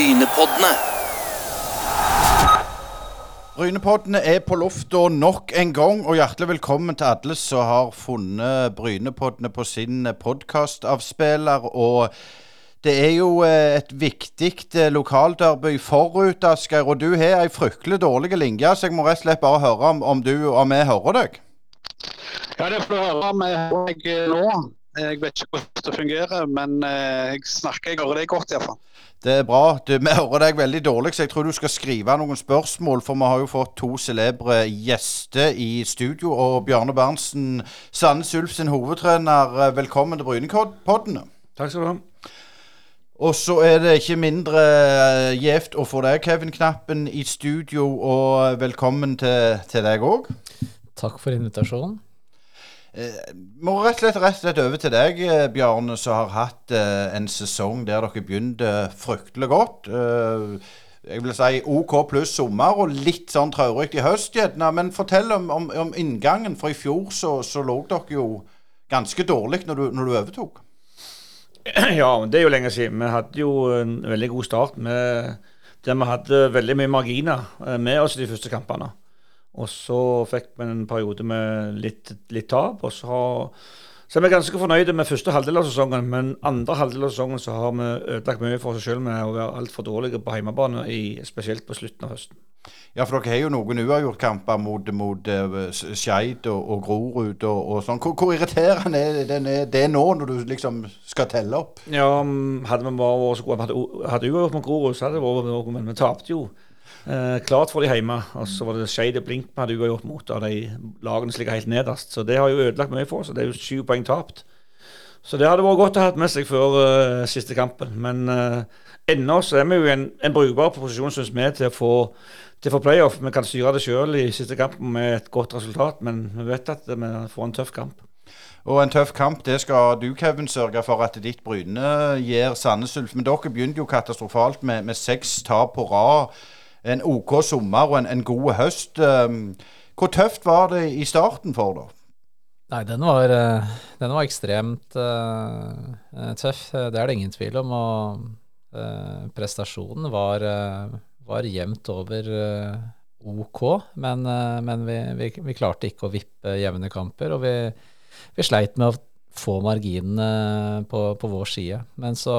Brynepoddene. Brynepoddene er på lufta nok en gang, og hjertelig velkommen til alle som har funnet Brynepoddene på sin podkastavspiller. Og det er jo eh, et viktig eh, lokalderby forut, Asgeir. Og du har ei fryktelig dårlig linje, så jeg må rett og slett bare høre om, om du og vi hører deg. Ja, det får du høre om jeg deg nå. Jeg vet ikke hvordan det fungerer, men eh, jeg snakker, jeg hører deg godt iallfall. Det er bra. Du, vi hører deg veldig dårlig, så jeg tror du skal skrive noen spørsmål. For vi har jo fått to celebre gjester i studio. Og Bjarne Berntsen, Sandnes Ulf sin hovedtrener, eh, velkommen til Brynepodden. Takk skal du ha. Og så er det ikke mindre eh, gjevt å få deg, Kevin Knappen, i studio. Og velkommen til, til deg òg. Takk for invitasjonen. Eh, må rett og, slett, rett og slett over til deg, eh, Bjarne, som har hatt eh, en sesong der dere begynte fryktelig godt. Jeg vil si OK pluss sommer og litt sånn traurig i høst, gjerne. Men fortell om, om, om inngangen. For i fjor så, så lå dere jo ganske dårlig når du, når du overtok. Ja, det er jo lenge siden. Vi hadde jo en veldig god start med der vi hadde veldig mye marginer med oss i de første kampene. Og så fikk vi en periode med litt, litt tap. Og så, har, så er vi ganske fornøyde med første halvdel av sesongen, men andre halvdel av sesongen så har vi ødelagt mye for oss selv med å være altfor dårlige på hjemmebane, i, spesielt på slutten av høsten. Ja, for dere har jo noen uavgjortkamper mot, mot uh, Skeid og, og Grorud og, og sånn. Hvor, hvor irriterende er det, er det nå, når du liksom skal telle opp? Ja, hadde vi bare vært så gode hadde, hadde uavgjort mot Grorud, så hadde det vært noe, men vi tapte jo. Eh, klart for de hjemme. Og så var det Skeid og Blink vi hadde uavgjort mot og de lagene som ligger helt nederst. Så det har jo ødelagt mye for oss. Det er jo sju poeng tapt. Så det hadde vært godt å ha med seg før uh, siste kampen. Men uh, ennå så er vi jo i en, en brukbar posisjon, syns vi, til å få til for playoff. Vi kan styre det sjøl i siste kampen med et godt resultat, men vi vet at vi får en tøff kamp. Og en tøff kamp, det skal du, Kevin, sørge for at ditt Bryne gir Sandnes Ulf. Men dere begynte jo katastrofalt med, med seks tap på rad. En OK sommer og en, en god høst. Um, hvor tøft var det i starten for deg? Nei, den var, den var ekstremt uh, tøff. Det er det ingen tvil om. Og uh, prestasjonen var uh, var jevnt over OK, men, men vi, vi, vi, klarte ikke å vippe jevne kamper. Og vi, vi sleit med å få marginene på, på, vår side. Men så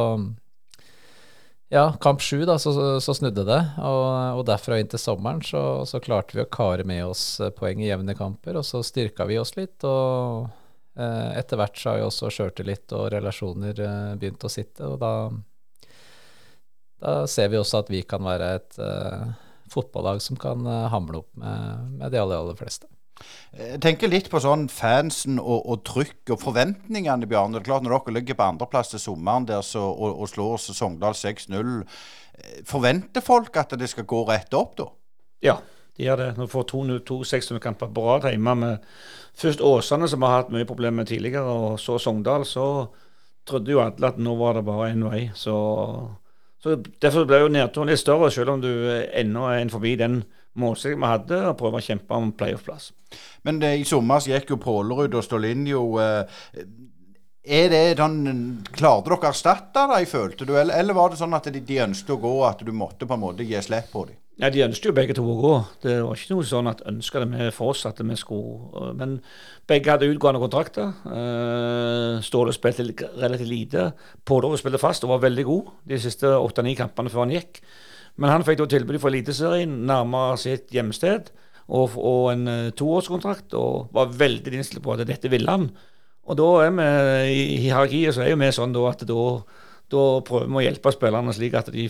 Ja, kamp sju, da, så, så, snudde det. Og, og derfra inn til sommeren så, så, klarte vi å kare med oss eh, poeng i jevne kamper, og så styrka vi oss litt. og etter hvert så har jo også sjøltillit og relasjoner begynt å sitte, og da da ser vi også at vi kan være et eh, fotballag som kan uh, hamle opp med, med, de aller, aller fleste. Jeg tenker litt på sånn fansen og, og trykk og forventningene, Bjarne. Det er klart Når dere ligger på andreplass til sommeren der så, og, og slår Sogndal 6-0, eh, forventer folk at det skal gå rett opp da? Ja, de gjør det. Når vi får to, to 600-kamper på rad hjemme med først Åsane, som har hatt mye problemer med tidligere, og så Sogndal, så trodde jo alle at nå var det bare én vei. Så så Derfor ble jo nedturen litt større, selv om du ennå er en forbi den målsettingen vi hadde, og prøve å kjempe om playoff-plass. Men det, i sommer gikk jo Pålerud og Stolinjo. Eh, er det den, Klarte dere å erstatte dem, følte du, eller, eller, var det sånn at de, de ønsket å gå, at du måtte på en måte gi slipp på dem? Ja, De ønsket jo begge to å gå. Det var ikke noe sånn at ønska det med for oss at vi skulle Men begge hadde utgående kontrakter. Uh, Ståle spilte relativt lite. Pådorud spilte fast og var veldig god de siste åtte-ni kampene før han gikk. Men han fikk da tilbud fra Eliteserien, nærmere sitt hjemsted, og, og en uh, toårskontrakt, og var veldig innstilt på at dette ville han. Og da er vi i hierarkiet så er jo vi sånn da at da, da prøver vi å hjelpe spillerne slik at de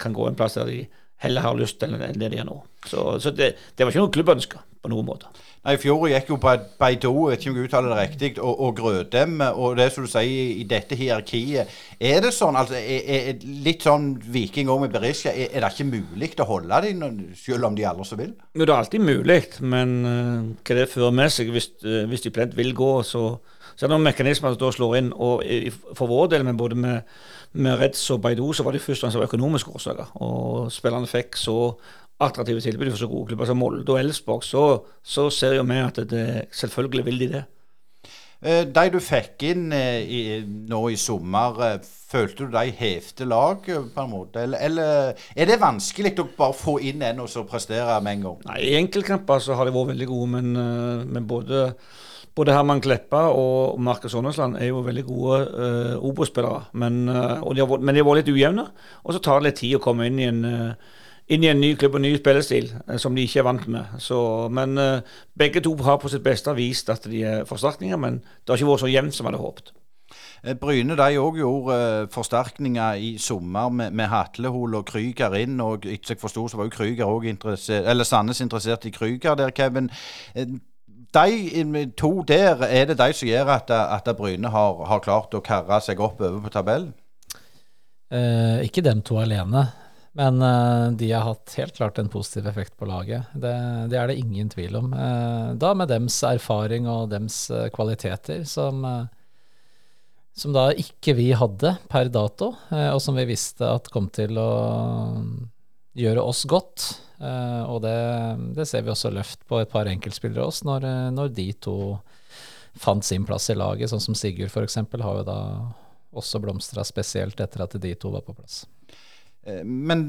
kan gå en plass der de heller har lyst til enn det de er nå. Så, så det, det, var ikke noe klubbønske på noen måte. Nei, Fjor gikk jo Beidou, jeg vet ikke om jeg uttaler det riktig, og, og Grødem. Og det som du sier, i dette hierarkiet Er det sånn, altså, er, er, litt sånn Viking òg med Berisha, er, er, det ikke mulig å holde dem, selv om de aldri så vil? Jo, det er alltid mulig, men uh, hva det fører med seg hvis, uh, hvis de plent vil gå, så, så er det noen mekanismer som da slår inn. Og i, for vår del, men både med med Reds og Baidu så var det først og fremst økonomiske årsaker. Og spillerne fikk så attraktive tilbud for så gode klubber som Molde og Elsborg, så, så ser jo vi at det, selvfølgelig vil de det. Eh, De du fikk inn eh, i, nå i sommer, eh, følte du de hevte lag på en måte? Eller, eller er det vanskelig å bare få inn en og så prestere med en gang? Nei, I enkeltkamper så har de vært veldig gode, men, men både, både Herman Kleppa og Markus Aanesland er jo veldig gode uh, Obos-spillere. Men, uh, men de har vært litt ujevne, og så tar det litt tid å komme inn i en eh, inn i en ny klubb og ny spillestil eh, som de ikke er vant med. Så, men eh, begge to har på sitt beste vist at de er forsterkninger, men det har ikke vært så jevnt som jeg hadde håpet. Eh, Bryne de òg gjorde forsterkninger i sommer med, med Hatlehol og Krüger inn. og Etter jeg forsto, så var jo Krüger også interessert, eller Sandnes interessert i Krüger der, Kevin. De to der, er det de som gjør at, at Bryne har, har klart å karre seg opp over på tabellen? Eh, ikke dem to alene, men eh, de har hatt helt klart en positiv effekt på laget. Det, det er det ingen tvil om. Eh, da med dems erfaring og dems eh, kvaliteter, som, som da ikke vi hadde per dato, og som vi visste at kom til å gjøre oss godt. Og det, det ser vi også løft på et par enkeltspillere også, når, når de to fant sin plass i laget, sånn som Sigurd f.eks. har jo da også blomstra spesielt etter at de to var på plass. Eh, Men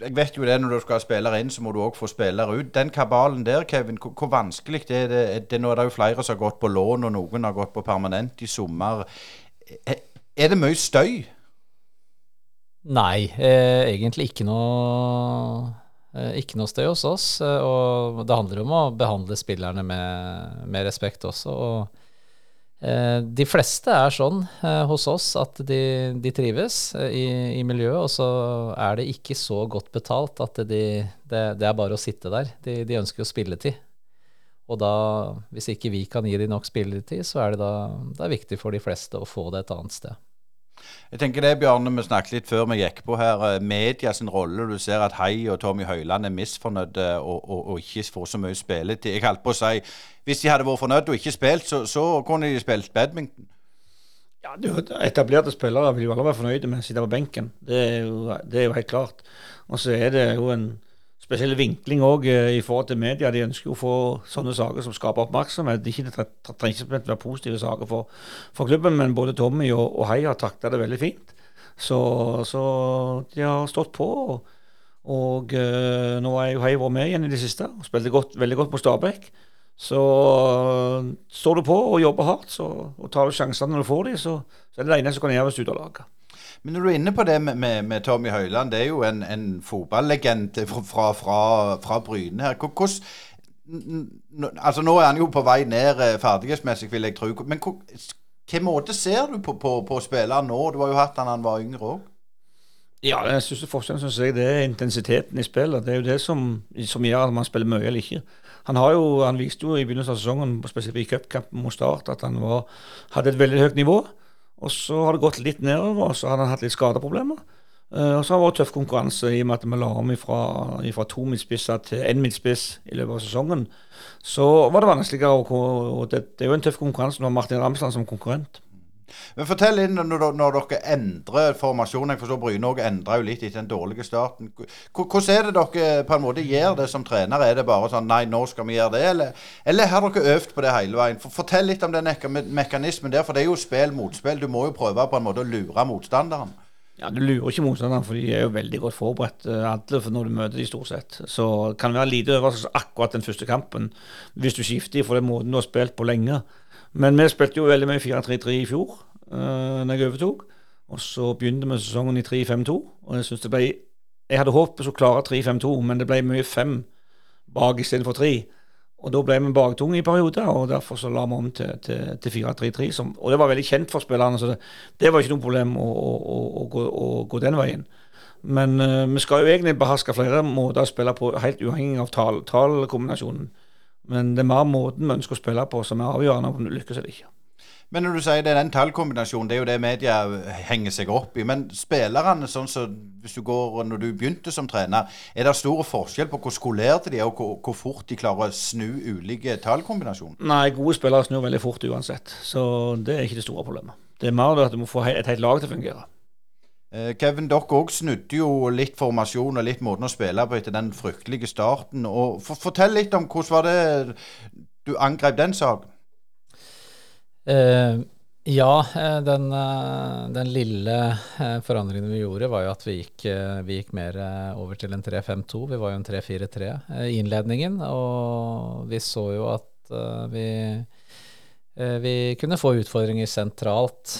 jeg vet jo det, når du skal ha spillere inn, så må du òg få spillere ut. Den kabalen der, Kevin, hvor, vanskelig er det? det? Nå er det jo flere som har gått på lån, og noen har gått på permanent i sommer. Er- Er det mye støy? Nei, eh, egentlig ikke noe eh, ikke noe støy hos oss. eh, Og det handler om å behandle spillerne med, med respekt også. Og eh, de fleste er sånn eh, hos oss at de, de trives eh, i, i miljøet, og så er det ikke så godt betalt at de, det er bare å sitte der. De, de ønsker jo spilletid. Og da, hvis ikke vi kan gi dem nok spilletid, så er det da det er viktig for de fleste å få det et annet sted. Jeg tenker det, Bjarne, vi snakket litt før vi gikk på her. eh, Media sin rolle. Du ser at Hei og Tommy Høiland er misfornøyde og, og, og ikke får så mye spilletid. Jeg holdt på å si hvis de hadde vært fornøyd og ikke spilt, så, så kunne de spilt badminton. Ja, er Etablerte spillere vil jo alle være fornøyde med å sitte på benken. Det er jo, det er jo helt klart. Og så er det jo en spesiell vinkling òg i forhold til media. De ønsker jo å få sånne saker som skaper oppmerksomhet. Det, trenger ikke, ikke være positive saker for, for klubben, men både Tommy og, og Hei har takta det veldig fint. Så, så de har stått på. Og, og uh, nå er jo Hei vært med igjen i det siste og spilte godt, veldig godt på Stabæk. Så uh, står du på og jobber hardt så, og tar du sjansene når du får dem, så, så er det det eneste som kan gjøres ut av laget. Men når du er inne på det med, med, med Tommy Høiland, det er jo en, en fotballegende fra, fra, fra, fra Bryne her. Hvordan Altså Nå er han jo på vei ned eh, ferdighetsmessig, vil jeg tro. Men hvilken måte ser du på, på, på spilleren nå? Du har jo hatt han han var yngre òg. Ja, Den største forskjellen synes jeg, det er intensiteten i spillet. Det er jo det som, som gjør at man spiller mye eller ikke. Han, jo, han viste jo i begynnelsen av sesongen, spesielt i cupkampen mot Start, at han var, hadde et veldig høyt nivå. Og så har det gått litt nedover, og så har han hatt litt skadeproblemer. Uh, og så har det vært tøff konkurranse i og med at vi la om ifra, ifra to midtspisser til én midtspiss i løpet av sesongen. Så var det vanskeligere å og det, det er jo en tøff konkurranse når Martin Ramsland som konkurrent. Men fortell inn når, når dere endrer formasjonen. Jeg forstår Bryne endra jo litt etter den dårlige starten. Hvordan er det dere på en måte gjør det som trener? Er det bare sånn Nei, nå skal vi gjøre det, eller, eller har dere øvd på det hele veien? For, fortell litt om den mekanismen der, for det er jo spill mot spill. Du må jo prøve på en måte å lure motstanderen. Ja, Du lurer ikke motstanderen, for de er jo veldig godt forberedt eh, alle for når du møter de stort sett. Så det kan være lite overraskelse akkurat den første kampen, hvis du skifter fra den måten du har spilt på lenge. Men vi spilte jo veldig mye 4-3-3 i fjor, uh, når jeg overtok. Og så begynte vi sesongen i 3-5-2, og jeg synes det ble Jeg hadde håpet å klare 3-5-2, men det ble mye fem bak istedenfor tre. Og da ble vi baktunge i perioder, og derfor så la vi om til, til, til 4-3-3. Og det var veldig kjent for spillerne, så det, det var ikke noe problem å, å, å, gå, å gå den veien. Men uh, vi skal jo egentlig beherske flere måter å spille på, helt uavhengig av tall, tallkombinasjonen. Men det er mer måten vi ønsker å spille på som er avgjørende om du lykkes eller ikke. Men når du sier det er den tallkombinasjonen, det er jo det media henger seg opp i. Men spillerne, sånn som hvis du går når du begynte som trener, er det stor forskjell på hvor skolerte de er, og hvor, hvor fort de klarer å snu ulike tallkombinasjoner? Nei, gode spillere snur veldig fort uansett, så det er ikke det store problemet. Det er mer det at du må få et helt lag til å fungere. Eh, Kevin, dere òg snudde jo litt formasjon og litt måten å spille på etter den fryktelige starten. og for, Fortell litt om hvordan var det du angrep den saken? Eh, ja, eh, den, eh, den, lille forandringen vi gjorde, var jo at vi gikk, vi gikk mer over til en 3-5-2. Vi var jo en 3-4-3 i innledningen, og vi så jo at vi vi kunne få utfordringer sentralt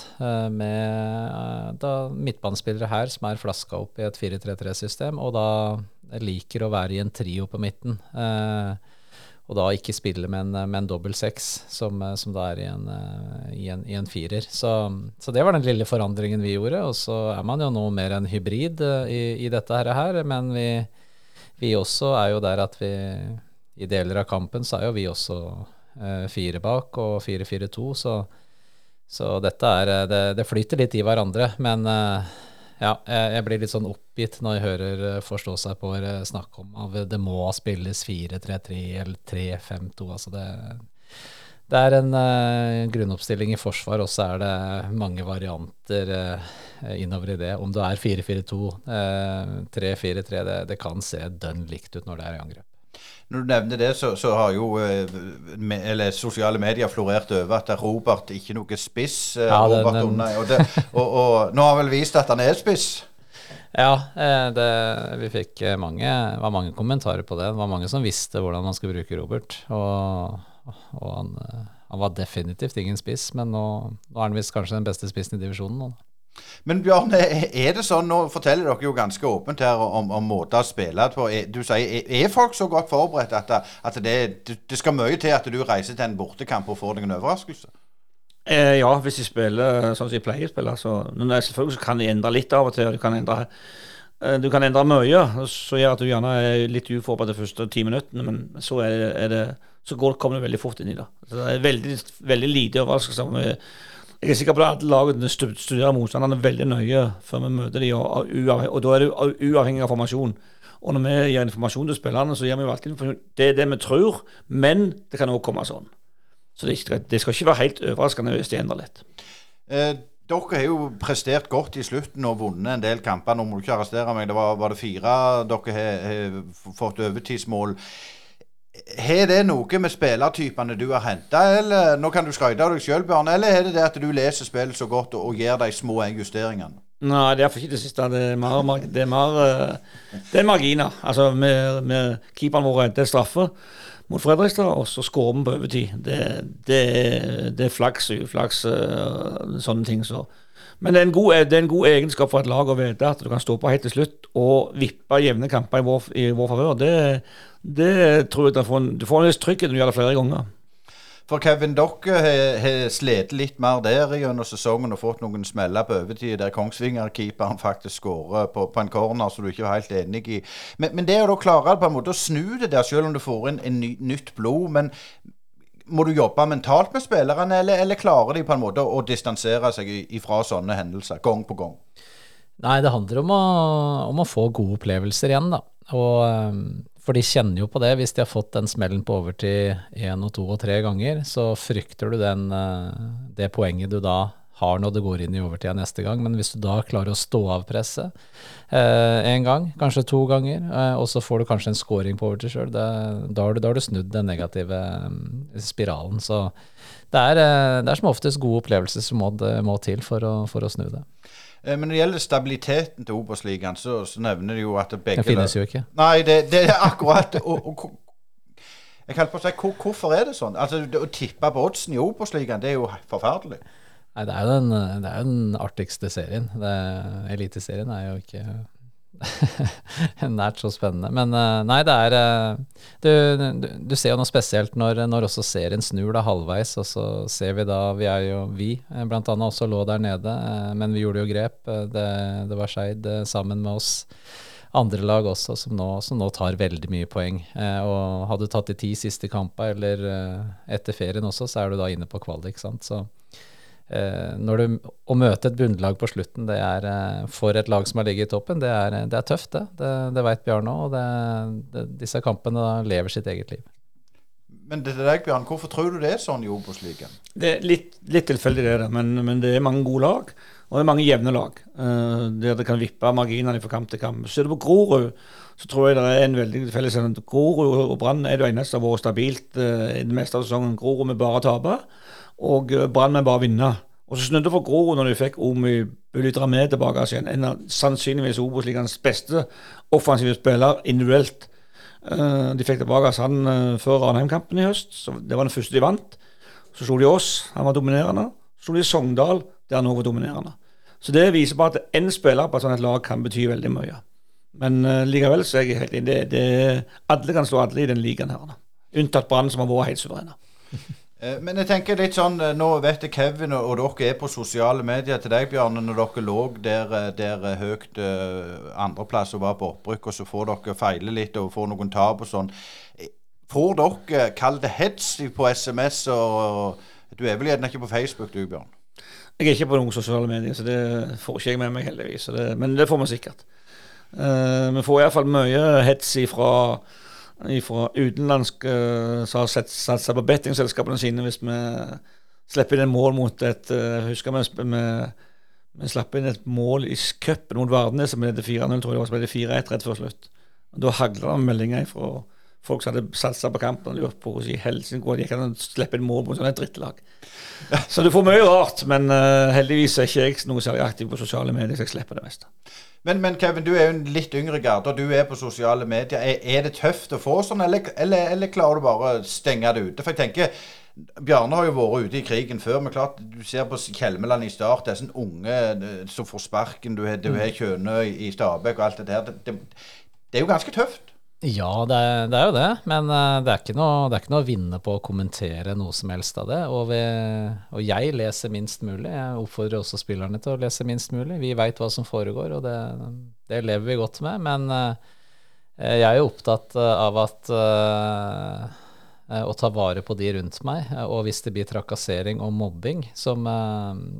med da midtbanespillere her som er flaska opp i et 4-3-3-system, og da liker å være i en trio på midten. Eh, og da ikke spille med en, med en dobbel seks, som, som, da er i en, i en, i en firer. Så, så, det var den lille forandringen vi gjorde. Og så er man jo nå mer en hybrid eh, i, i dette her, men vi, vi, også er jo der at vi i deler av kampen så er jo vi også eh, fire bak og 4-4-2, så, så dette er det, det, flyter litt i hverandre. Men eh, ja, jeg, blir litt sånn oppgitt når jeg hører eh, forstå seg på snakke om at det må spilles 4-3-3 eller 3-5-2. Altså det, det, er en uh, grunnoppstilling i forsvar, og så er det mange varianter uh, innover i det. Om det er 4-4-2, uh, 3-4-3, det, det, kan se dønn likt ut når det er i angrep. Når du nevner det, så, så har jo me, eller sosiale medier florert over at Robert ikke er noe spiss. Ja, Robert den, den. Og, det, og, og, nå har han vel vist at han er spiss? Ja, eh, det, vi fikk eh, mange, var mange kommentarer på det. Det var mange som visste hvordan man skulle bruke Robert. Og, og han, eh, han, var definitivt ingen spiss, men nå, nå er han visst kanskje den beste spissen i divisjonen. nå. Men Bjørn, er det sånn, nå forteller dere jo ganske åpent her om, om måter å spille på. Du sier, Er folk så godt forberedt at, at det, det, skal mye til at du reiser til en bortekamp og får deg en overraskelse? Eh, ja, hvis de spiller sånn som de pleier å spille. Så, selvfølgelig så kan de endre litt av og til. Du kan endre, eh, du kan endre mye, så gjør at du gjerne er litt uforberedt de første ti minuttene. Men så, er det, er det, så går, kommer du veldig fort inn i det. Så det er veldig, veldig lite overraskelser. Jeg er sikker på at lagene studerer motstanderne veldig nøye før vi møter dem, og, og, da er det uavhengig av formasjon. Og når vi gir informasjon til spillerne, så gir vi jo alltid informasjon. Det er det vi tror, men det kan òg komme sånn. Så det, det, skal ikke være helt overraskende hvis det endrer litt. Eh, dere har jo prestert godt i slutten og vunnet en del kamper. Nå må du ikke arrestere meg, det var, var det fire dere har, har fått overtidsmål. Har det noe med spillertypene du har henta, eller nå kan du skryte av deg sjøl, Bjørn, eller er det det at du leser spillet så godt og, og gjør de små justeringene? Nei, det er ikke det siste. Det er mer, det er mer eh, det er marginer. Altså, med, med keeperen vår det er straffe mot Fredrikstad, og så skårer vi på overtid. Det, det, det, er flaks og uflaks, eh, sånne ting. Så. Men det er, god, det er, en god, egenskap for et lag å vite at du kan stå på helt til slutt og vippe jevne kamper i vår, i vår favør. Det tror jeg du får, du får en viss trygghet når du gjør det flere ganger. For Kevin, dere har slitt litt mer der gjennom sesongen og fått noen smeller på overtid der Kongsvinger-keeperen faktisk skårer på, på, en corner som du ikke er helt enig i. Men, men det å da klare på en måte å snu det der, selv om du får inn en ny, nytt blod men må du jobbe mentalt med spillerne, eller, eller, klarer de på en måte å distansere seg ifra sånne hendelser gang på gang? Nei, det handler om å, om å få gode opplevelser igjen, da. Og ehm, for de kjenner jo på det. Hvis de har fått den smellen på overtid én og to og tre ganger, så frykter du den, eh, det poenget du da har når det går inn i overtida neste gang. Men hvis du da klarer å stå av presset én eh, gang, kanskje to ganger, eh, og så får du kanskje en scoring på overtid sjøl, da, da, har du snudd den negative um, spiralen. Så det er, eh, det er, som oftest gode opplevelser som må, må til for å, for å snu det. Eh, men når det gjelder stabiliteten til Obos-ligaen, så, så, nevner de jo at begge Den finnes jo ikke. Nei, det, det er akkurat og, og, Jeg holdt på å si, hvor, Hvorfor er det sånn? Altså, Å tippe på oddsen i Obos-ligaen, det er jo forferdelig. Nei, det er jo den, det er den artigste serien. Eliteserien er jo ikke Nært så spennende. Men eh, nei, det er eh, Du, du, ser jo noe spesielt når, når, også serien snur da halvveis, og så ser vi da Vi er jo vi, eh, blant annet, også lå der nede, men vi gjorde jo grep. Det, det var Skeid sammen med oss andre lag også som nå, som nå, tar veldig mye poeng. Og hadde du tatt de ti siste kampene, eller etter ferien også, så er du da inne på kvalik. Så når du, å møte et bunnlag på slutten, det er eh, for et lag som har ligget i toppen, det er, det er tøft, det. Det, det veit Bjarne òg. Og disse kampene lever sitt eget liv. Men det er deg, Bjørn, hvorfor tror du det er sånn i Obos-ligaen? Det er litt, litt tilfeldig, det, men, men, det er mange gode lag. Og det er mange jevne lag, uh, der det kan vippe marginene fra kamp til kamp. Ser du på Grorud, så tror jeg det er en veldig felles Grorud og Brann er det eneste som har vært stabilt uh, i det meste av sesongen. Grorud med bare taper. Og uh, Brann bare vinne. Og så snudde for Grorud når de fikk Omi Bulidramé tilbake igjen. En av sannsynligvis Obos-ligaens beste offensive spiller individuelt. Uh, de fikk tilbake han uh, før Ranheim-kampen i høst. så Det var den første de vant. Så slo de oss, han var dominerende. Så slo de Sogndal, der han òg var dominerende. Så det viser bare at én spiller på et sånt lag kan bety veldig mye. Men uh, likevel så er jeg helt enig. Det, alle kan slå alle i den ligaen her. Unntatt Brann, som har vært helt suverene. Eh, men jeg tenker litt sånn, eh, nå vet jeg Kevin og, dere er på sosiale medier til deg, Bjarne. Når dere lå der, der høyt uh, andreplass og var på opprykk, og så får dere feile litt og får noen tap og sånn. Får dere, kall det hets på SMS, og, du er vel gjerne ikke på Facebook du, Bjørn? Jeg er ikke på noen sosiale medier, så det får ikke jeg med meg, heldigvis. Det, men det får vi sikkert. Uh, vi får iallfall mye hets ifra fra utenlandske uh, som har satsa på bettingselskapene sine hvis vi slipper inn et mål mot et uh, Husker vi, vi, slapp inn et mål i cupen mot Vardnes som ble 4-0, tror jeg det var, så ble det 4-1 rett før slutt. Og Da hagla det meldinger fra folk som hadde satsa på kampen og lurt på hvordan i helsike de kan slippe inn mål mot sånne drittlag. Så du får mye rart, men uh, heldigvis er ikke jeg noe særlig aktiv på sosiale medier, så jeg slipper det meste. Men, men, Kevin, du er jo en litt yngre garde, og du er på sosiale medier. Er, er, det tøft å få sånn, eller, eller, eller klarer du bare å stenge det ute? For jeg tenker, Bjarne har jo vært ute i krigen før, men klart, du ser på Kjelmeland i Start. Det er sånn unge som får sparken. Du har Kjønøy i, i Stabæk og alt det der. Det, det, det er jo ganske tøft. Ja, det er, det er, jo det. Men uh, det, er noe, det, er ikke noe, å vinne på å kommentere noe som helst av det. Og, vi, og, jeg leser minst mulig. Jeg oppfordrer også spillerne til å lese minst mulig. Vi veit hva som foregår, og det, det, lever vi godt med. Men uh, jeg er jo opptatt av at å ta vare på de rundt meg. Og hvis det blir trakassering og mobbing, som,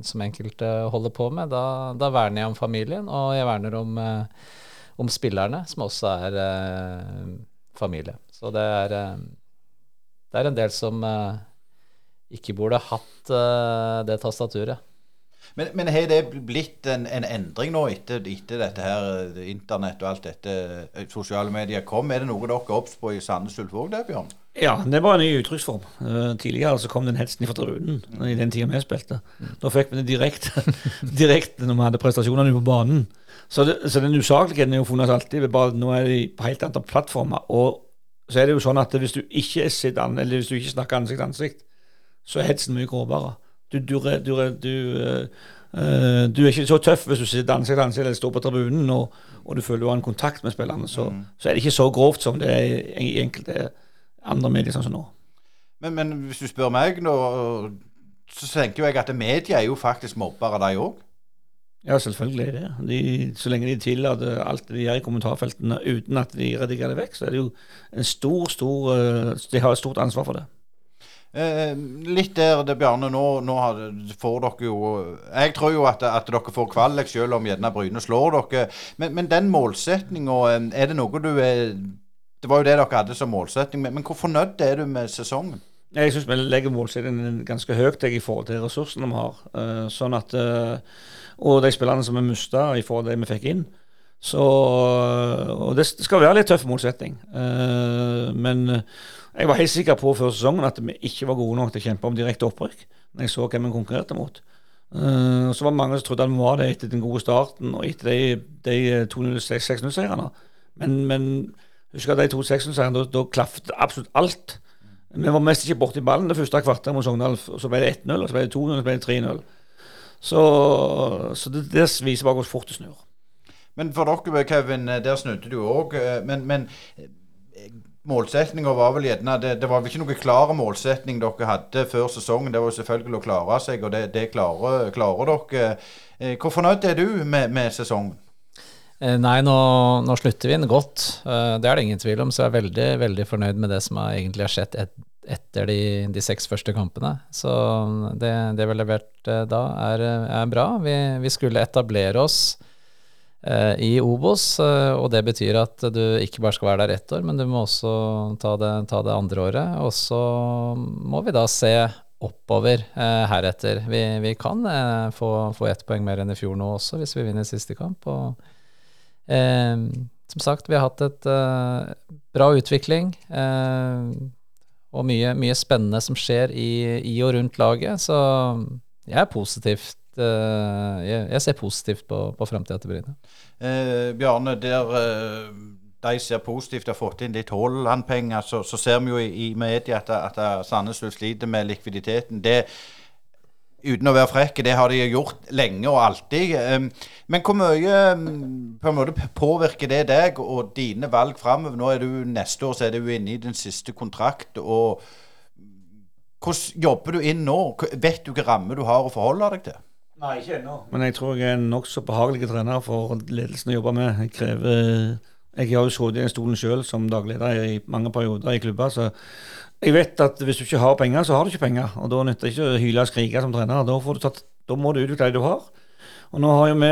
som enkelte holder på med, da, da, verner jeg om familien, og jeg verner om om spillerne, som også er eh, familie. Så det er, eh, det er en del som eh, ikke burde hatt eh, det tastaturet. Men, men har det blitt en, en, endring nå etter, etter dette her internett og alt dette sosiale medier kom? Er det noe dere er obs på i Sandnes Ulf òg, Bjørn? Ja, det var en ny uttrykksform. Uh, tidligere så kom den hetsen fra tribunen i den tida vi spilte. Da fikk vi det direkte, direkt når vi hadde prestasjonene på banen. Så, det, så den usakligheten er jo funnet alltid. Bare nå er de på helt andre plattformer. Og så er det jo sånn at hvis du ikke an, eller hvis du ikke snakker ansikt til ansikt, så er hetsen mye grovere. Du, du, du, du uh, du er ikke så tøff hvis du sitter ansikt til ansikt eller står på tribunen og, og, du føler du har en kontakt med spillerne. Så, mm. så, er det ikke så grovt som det er i enkelte andre medier sånn som nå. Men, men, hvis du spør meg nå, så tenker jeg at media er jo faktisk mobbere, de òg. Ja, selvfølgelig er det de, Så lenge de tillater alt de gjør i kommentarfeltene uten at de redigerer det vekk, så er det jo en stor, stor eh, De har et stort ansvar for det. Eh, litt der det, Bjarne. Nå, nå får dere jo Jeg tror jo at, at dere får kvalik, selv om gjerne Bryne slår dere. Men, men den målsetninga, eh, er det noe du er det var jo det dere hadde som målsetting. Men, men hvor fornøyd er du med sesongen? Jeg syns vi legger målsettingen ganske høyt i forhold til ressursene vi har. Sånn at, og de spillerne som vi mista i forhold til det vi fikk inn. Så, og det skal være litt tøff motsetning. Uh, men jeg var helt sikker på før sesongen at vi ikke var gode nok til å kjempe om direkte opprykk. Når jeg så hvem vi konkurrerte mot. Uh, så var det mange som trodde at vi var det etter den gode starten og etter de, de 2-0-6-0-seierne. Men, men husk at de to 6-0-seierne, da, da klaffet absolutt alt. Vi var mest ikke borti ballen det første kvarteret mot Sogndal. Så ble det 1-0, så ble det 2-0, så ble det 3-0. Så, så, det, det viser bare hvor fort det snur. Men for dere, Kevin, der snudde du òg. Men, men målsettinga var vel gjerne det, det, var vel ikke noen klar målsetning dere hadde før sesongen. Det var selvfølgelig å klare seg, og det, det klarer, klarer, dere. Eh, hvor fornøyd er du med, med sesongen? Eh, nei, nå, nå, slutter vi inn godt. Eh, det er det ingen tvil om. Så jeg er veldig veldig fornøyd med det som egentlig har skjedd et, etter de, de, seks første kampene. Så det, det vi har levert eh, da, er, er bra. Vi, vi, skulle etablere oss eh, i Obos, og det betyr at du ikke bare skal være der ett år, men du må også ta det, ta det andre året. Og så må vi da se oppover eh, heretter. Vi, vi kan eh, få, få ett poeng mer enn i fjor nå også, hvis vi vinner siste kamp. og Eh, som sagt, vi har hatt et eh, bra utvikling. Eh, og mye, mye, spennende som skjer i, i, og rundt laget. Så jeg er positivt jeg, jeg ser positivt på, på framtida til Bryne. Eh, Bjarne, der eh, de ser positivt har fått inn litt Haaland-penger, så, så, ser vi jo i, i media at, at Sandnes sliter med likviditeten. Det uten å være frekk, det har de gjort lenge og alltid. Men hvor mye på en måte påvirker det deg og dine valg framover? Nå er du neste år så er du inne i din siste kontrakt. og Hvordan jobber du inn nå? Vet du hvilke rammer du har å forholde deg til? Nei, ikke ennå. Men jeg tror jeg er en nokså behagelig trener for ledelsen å jobbe med. Jeg krever Jeg har jo sittet i den stolen sjøl som dagleder i mange perioder i klubber. så jeg vet at hvis du ikke har penger, så har du ikke penger. Og da nytter det ikke å hyle og skrike som trener. Da, tatt, da, må du utvikle det du har. Og nå har jo vi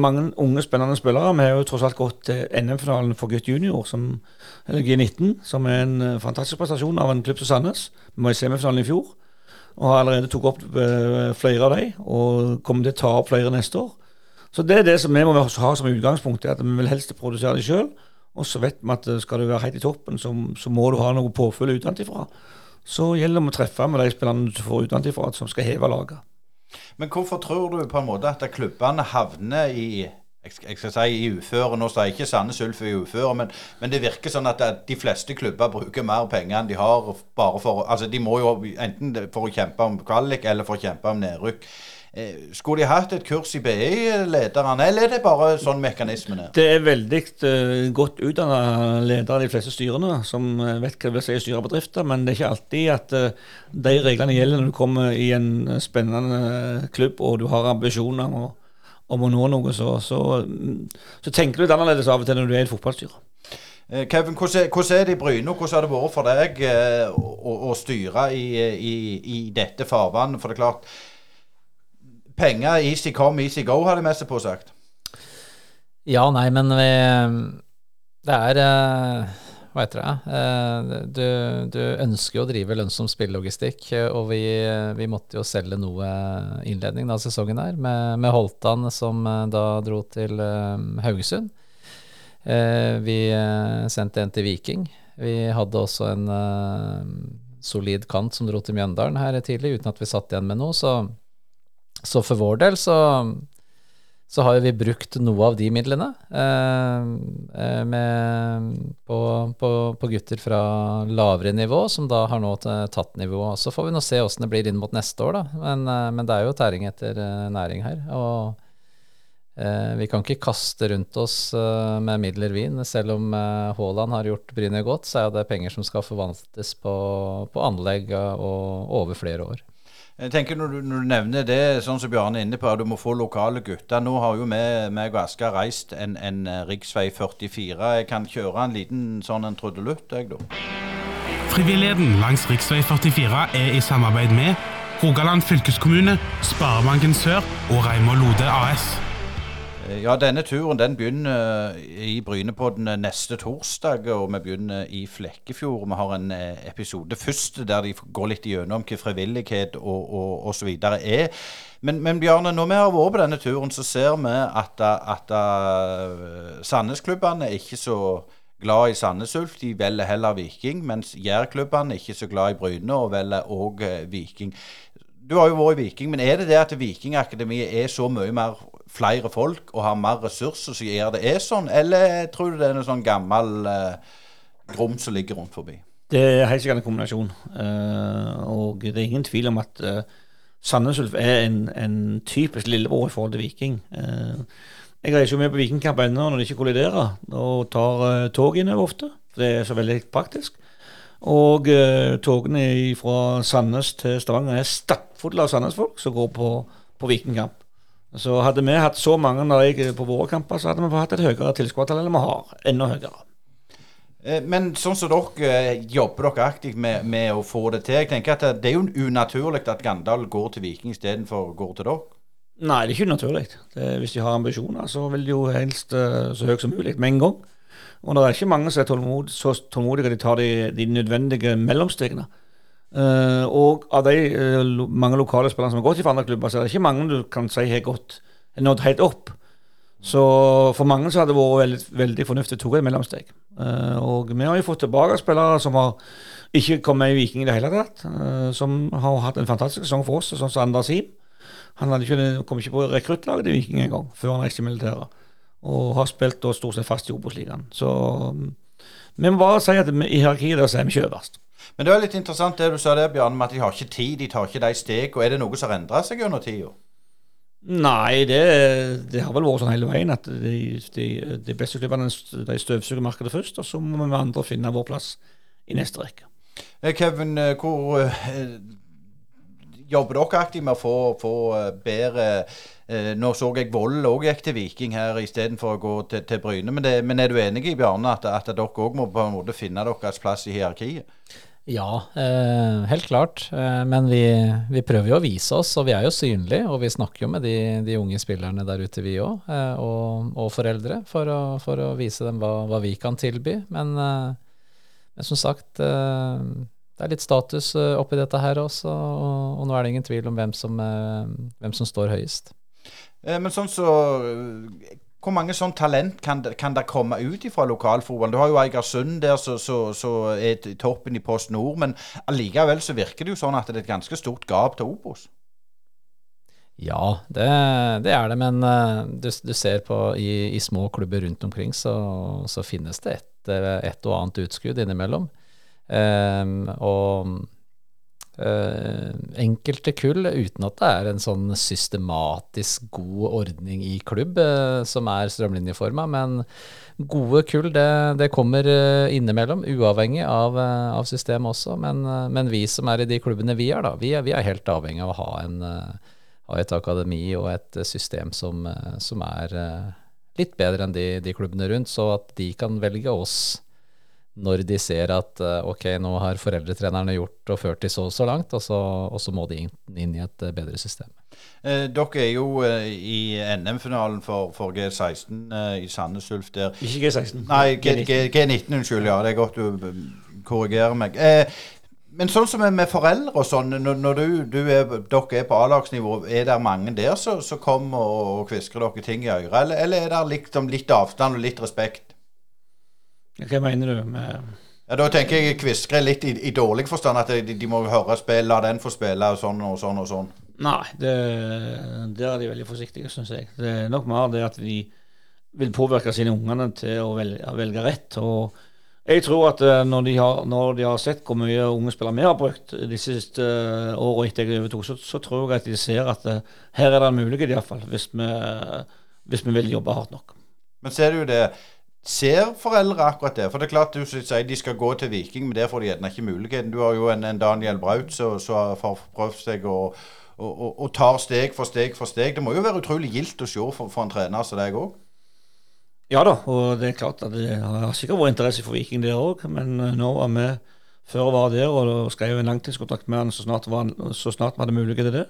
mange unge, spennende spillere. Vi har jo tross alt gått til NM-finalen for gutt junior, som, eller G19, som er en eh, fantastisk prestasjon av en klubb som Sandnes. Vi var i semifinalen i fjor og har allerede tok opp uh, flere av dem, og kommer til å ta opp flere neste år. Så det er det som vi må ha som utgangspunkt, at vi vil helst produsere det sjøl. Og så vet vi at eh, skal du være helt i toppen, så, så må du ha noe påfyll utenfra. Så gjelder det å treffe med de spillerne du får utenfra, som skal heve laget. Men hvorfor tror du på en måte at klubbene havner i jeg skal si i uføre. Nå sier jeg ikke Sandnes Ulf i uføre, men, men, det virker sånn at de fleste klubber bruker mer penger enn de har bare for Altså, de må jo enten for å kjempe om kvalik eller for å kjempe om nedrykk. Eh, skulle de hatt et kurs i BI-lederne, eller er det bare sånn mekanismene? Det er veldig uh, godt utdanna ledere i de fleste styrene som eh, vet hva det vil si å styre bedrifter, men det er ikke alltid at de reglene gjelder når du kommer i en spennende klubb og du har ambisjoner om å, om å nå noe. Så, så, så, tenker du litt annerledes av og til når du er i et fotballstyre. Kevin, hvordan, hvordan er det i Bryne? Hvordan har det vært for deg å, å styre i, i, i dette farvannet? For det er klart penger easy come, easy go, har de mest på sagt. Ja, nei, men vi Det er eh, Hva heter det? Eh, du, du ønsker jo å drive lønnsom spillelogistikk, og vi, vi, måtte jo selge noe innledning av sesongen her, med, med Holtan som eh, da dro til Haugesund. Vi sendte en til Viking. Vi hadde også en solid kant som dro til Mjøndalen her tidlig, uten at vi satt igjen med noe. så så for vår del så, så har vi brukt noe av de midlene eh, eh, med, på, på, på, gutter fra lavere nivå, som da har nå tatt nivået. Så får vi nå se åssen det blir inn mot neste år, da. Men, eh, men det er jo tæring etter eh, næring her. Og vi kan ikke kaste rundt oss med midler, vin. Selv om Haaland har gjort Bryne godt, så er det penger som skal forvaltes på, på anlegg og over flere år. Jeg tenker når du, når du, nevner det, sånn som Bjarne er inne på, at du må få lokale gutter. Nå har jo vi, meg og Asker reist en, en eh, rv. 44. Jeg kan kjøre en liten sånn en trudelutt, jeg, da. Frivilligheten langs rv. 44 er i samarbeid med Rogaland fylkeskommune, Sparebanken Sør og Reimar Lode AS. Eh, ja, denne turen den begynner eh, i Brynepodden eh, neste torsdag, og vi begynner i Flekkefjord. Vi har en episode først der de går litt gjennom hva frivillighet og, og, så videre er. Men, men, Bjarne, når vi har vært på denne turen, så ser vi at, at, at Sandnesklubbene er ikke så glad i Sandnes Ulf. De velger heller Viking, mens Jærklubbene er ikke så glad i Bryne og velger òg Viking. Du har jo vært i Viking, men er det det at Vikingakademiet er så mye mer flere folk og har mer ressurser som gjør det er sånn, eller tror du det er noe sånn gammel eh, grom som ligger rundt forbi? Det er helt sikkert en kombinasjon. Eh, og det er ingen tvil om at eh, Sandnes Ulf er en, en, typisk lillebror i forhold til Viking. Eh, jeg reiser jo med på Vikingkamp ennå når de ikke kolliderer, og tar eh, tog innover ofte. For det er så veldig praktisk. Og eh, togene fra Sandnes til Stavanger er stappfulle av Sandnes-folk som går på, på Vikingkamp. Så hadde vi hatt så mange når jeg på våre kamper, så hadde vi hatt et høyere tilskuertall enn vi har. Enda høyere. Eh, men sånn som dere eh, jobber dere aktivt med, med, å få det til. Jeg tenker at Det er jo unaturlig at Gandal går til Viking istedenfor går til dere? Nei, det er ikke unaturlig. hvis de har ambisjoner, så vil de jo helst så høyt som mulig med en gang. Og det er ikke mange som er tålmod, så tålmodige at de tar de, de nødvendige mellomstegene. Uh, og av de uh, mange lokale spillerne som har gått i andre klubber, så er det ikke mange du kan si har gått nådd helt opp. Så for mange så hadde det vært veldig, veldig fornuftig å ta et mellomsteg. Uh, og vi har jo fått tilbake spillere som har ikke kommet med i Viking i det hele tatt. Som har hatt en fantastisk sesong for oss, sånn som Anders Him. Han hadde ikke, kom ikke på rekruttlaget i Viking engang, før han reiste i militæret. Og har spilt da stort sett fast i Obos-ligaen. Så um, vi må bare si at i hierarkiet der så er vi ikke øverst. Men det var litt interessant det du sa der, Bjørn, med at de har ikke tid, de tar ikke de og Er det noe som har endra seg under tida? Nei, det, det, har vel vært sånn hele veien at de, de, de beste klubbene de støvsuger markedet først, og så må vi andre finne vår plass i neste rekke. Eh, Kevin, eh, hvor eh, jobber dere aktivt med å få, få bedre Nå så jeg Vold òg gikk til Viking her istedenfor å gå til, til Bryne. Men, det, men, er du enig i Bjarne at, at dere òg må på en måte finne deres plass i hierarkiet? Ja, eh, helt klart. Eh, men vi, vi, prøver jo å vise oss, og vi er jo synlige. Og vi snakker jo med de, de unge spillerne der ute, vi òg, eh, og, og, foreldre, for å, for å, vise dem hva, hva vi kan tilby. Men, eh, men som sagt, eh, det er litt status eh, oppi dette her også, og, og, nå er det ingen tvil om hvem som, hvem som står høyest. Men sånn så hvor mange sånn talent kan, kan det komme ut fra lokalfotballen? Du har jo Eigersund der som er toppen i Post Nord, men allikevel så virker det jo sånn at det er et ganske stort gap til Obos. Ja, det, det, er det, men uh, du, du, ser på i, i, små klubber rundt omkring, så, så finnes det et, et, og annet utskudd innimellom. Um, og enkelte kull, uten at det er en sånn systematisk god ordning i klubb uh, som er strømlinjeforma. Men gode kull, det, det kommer uh, innimellom, uavhengig av, av systemet også. Men, men, vi som er i de klubbene vi er, da, vi er, vi er helt avhengig av å ha, en, ha, et akademi og et system som, som er litt bedre enn de, de klubbene rundt, så at de kan velge oss når de ser at eh, ok, nå har foreldretrenerne gjort og ført de så og så langt, og så, og så må de inn, inn, i et eh, bedre system. Eh, dere er jo eh, i NM-finalen for, for, G16 eh, i Sandnes Ulf der. Ikke G16. Nei, G19. G19, unnskyld. Ja, det er godt du eh, korrigerer meg. men sånn som med foreldre og sånn, når, når du, du er, dere er på A-lagsnivå, er det mange der som kommer og, og kvisker dere ting i øret, eller, eller er det liksom litt avstand og litt respekt? Hva mener du med ja, Da tenker jeg kviskre litt i, i, dårlig forstand. At de, de må høre spill, la den få spille, og sånn og sånn og sånn. Nei, det, der er de veldig forsiktige, syns jeg. Det er nok mer det at de vil påvirke sine ungene til å velge, velge rett. og jeg tror at uh, når, de har, når, de har, sett hvor mye unge spillere vi har brukt de siste uh, årene etter jeg overtok, så, så, tror jeg at de ser at uh, her er det en mulighet, iallfall, hvis, vi, hvis vi vil jobbe hardt nok. Men ser du det Ser foreldre akkurat det? For det er klart du sier de skal gå til Viking, men der får de gjerne ikke muligheten. Du har jo en, en Daniel Braut som har prøvd seg og, og, og, tar steg for steg for steg. Det må jo være utrolig gildt å se for, for en trener som deg òg? Ja da, og det er klart at det har sikkert vært interesse for Viking der òg, men eh, nå var vi før var der og skrev en langtidskontrakt med han så snart, var, så snart vi hadde mulighet til det.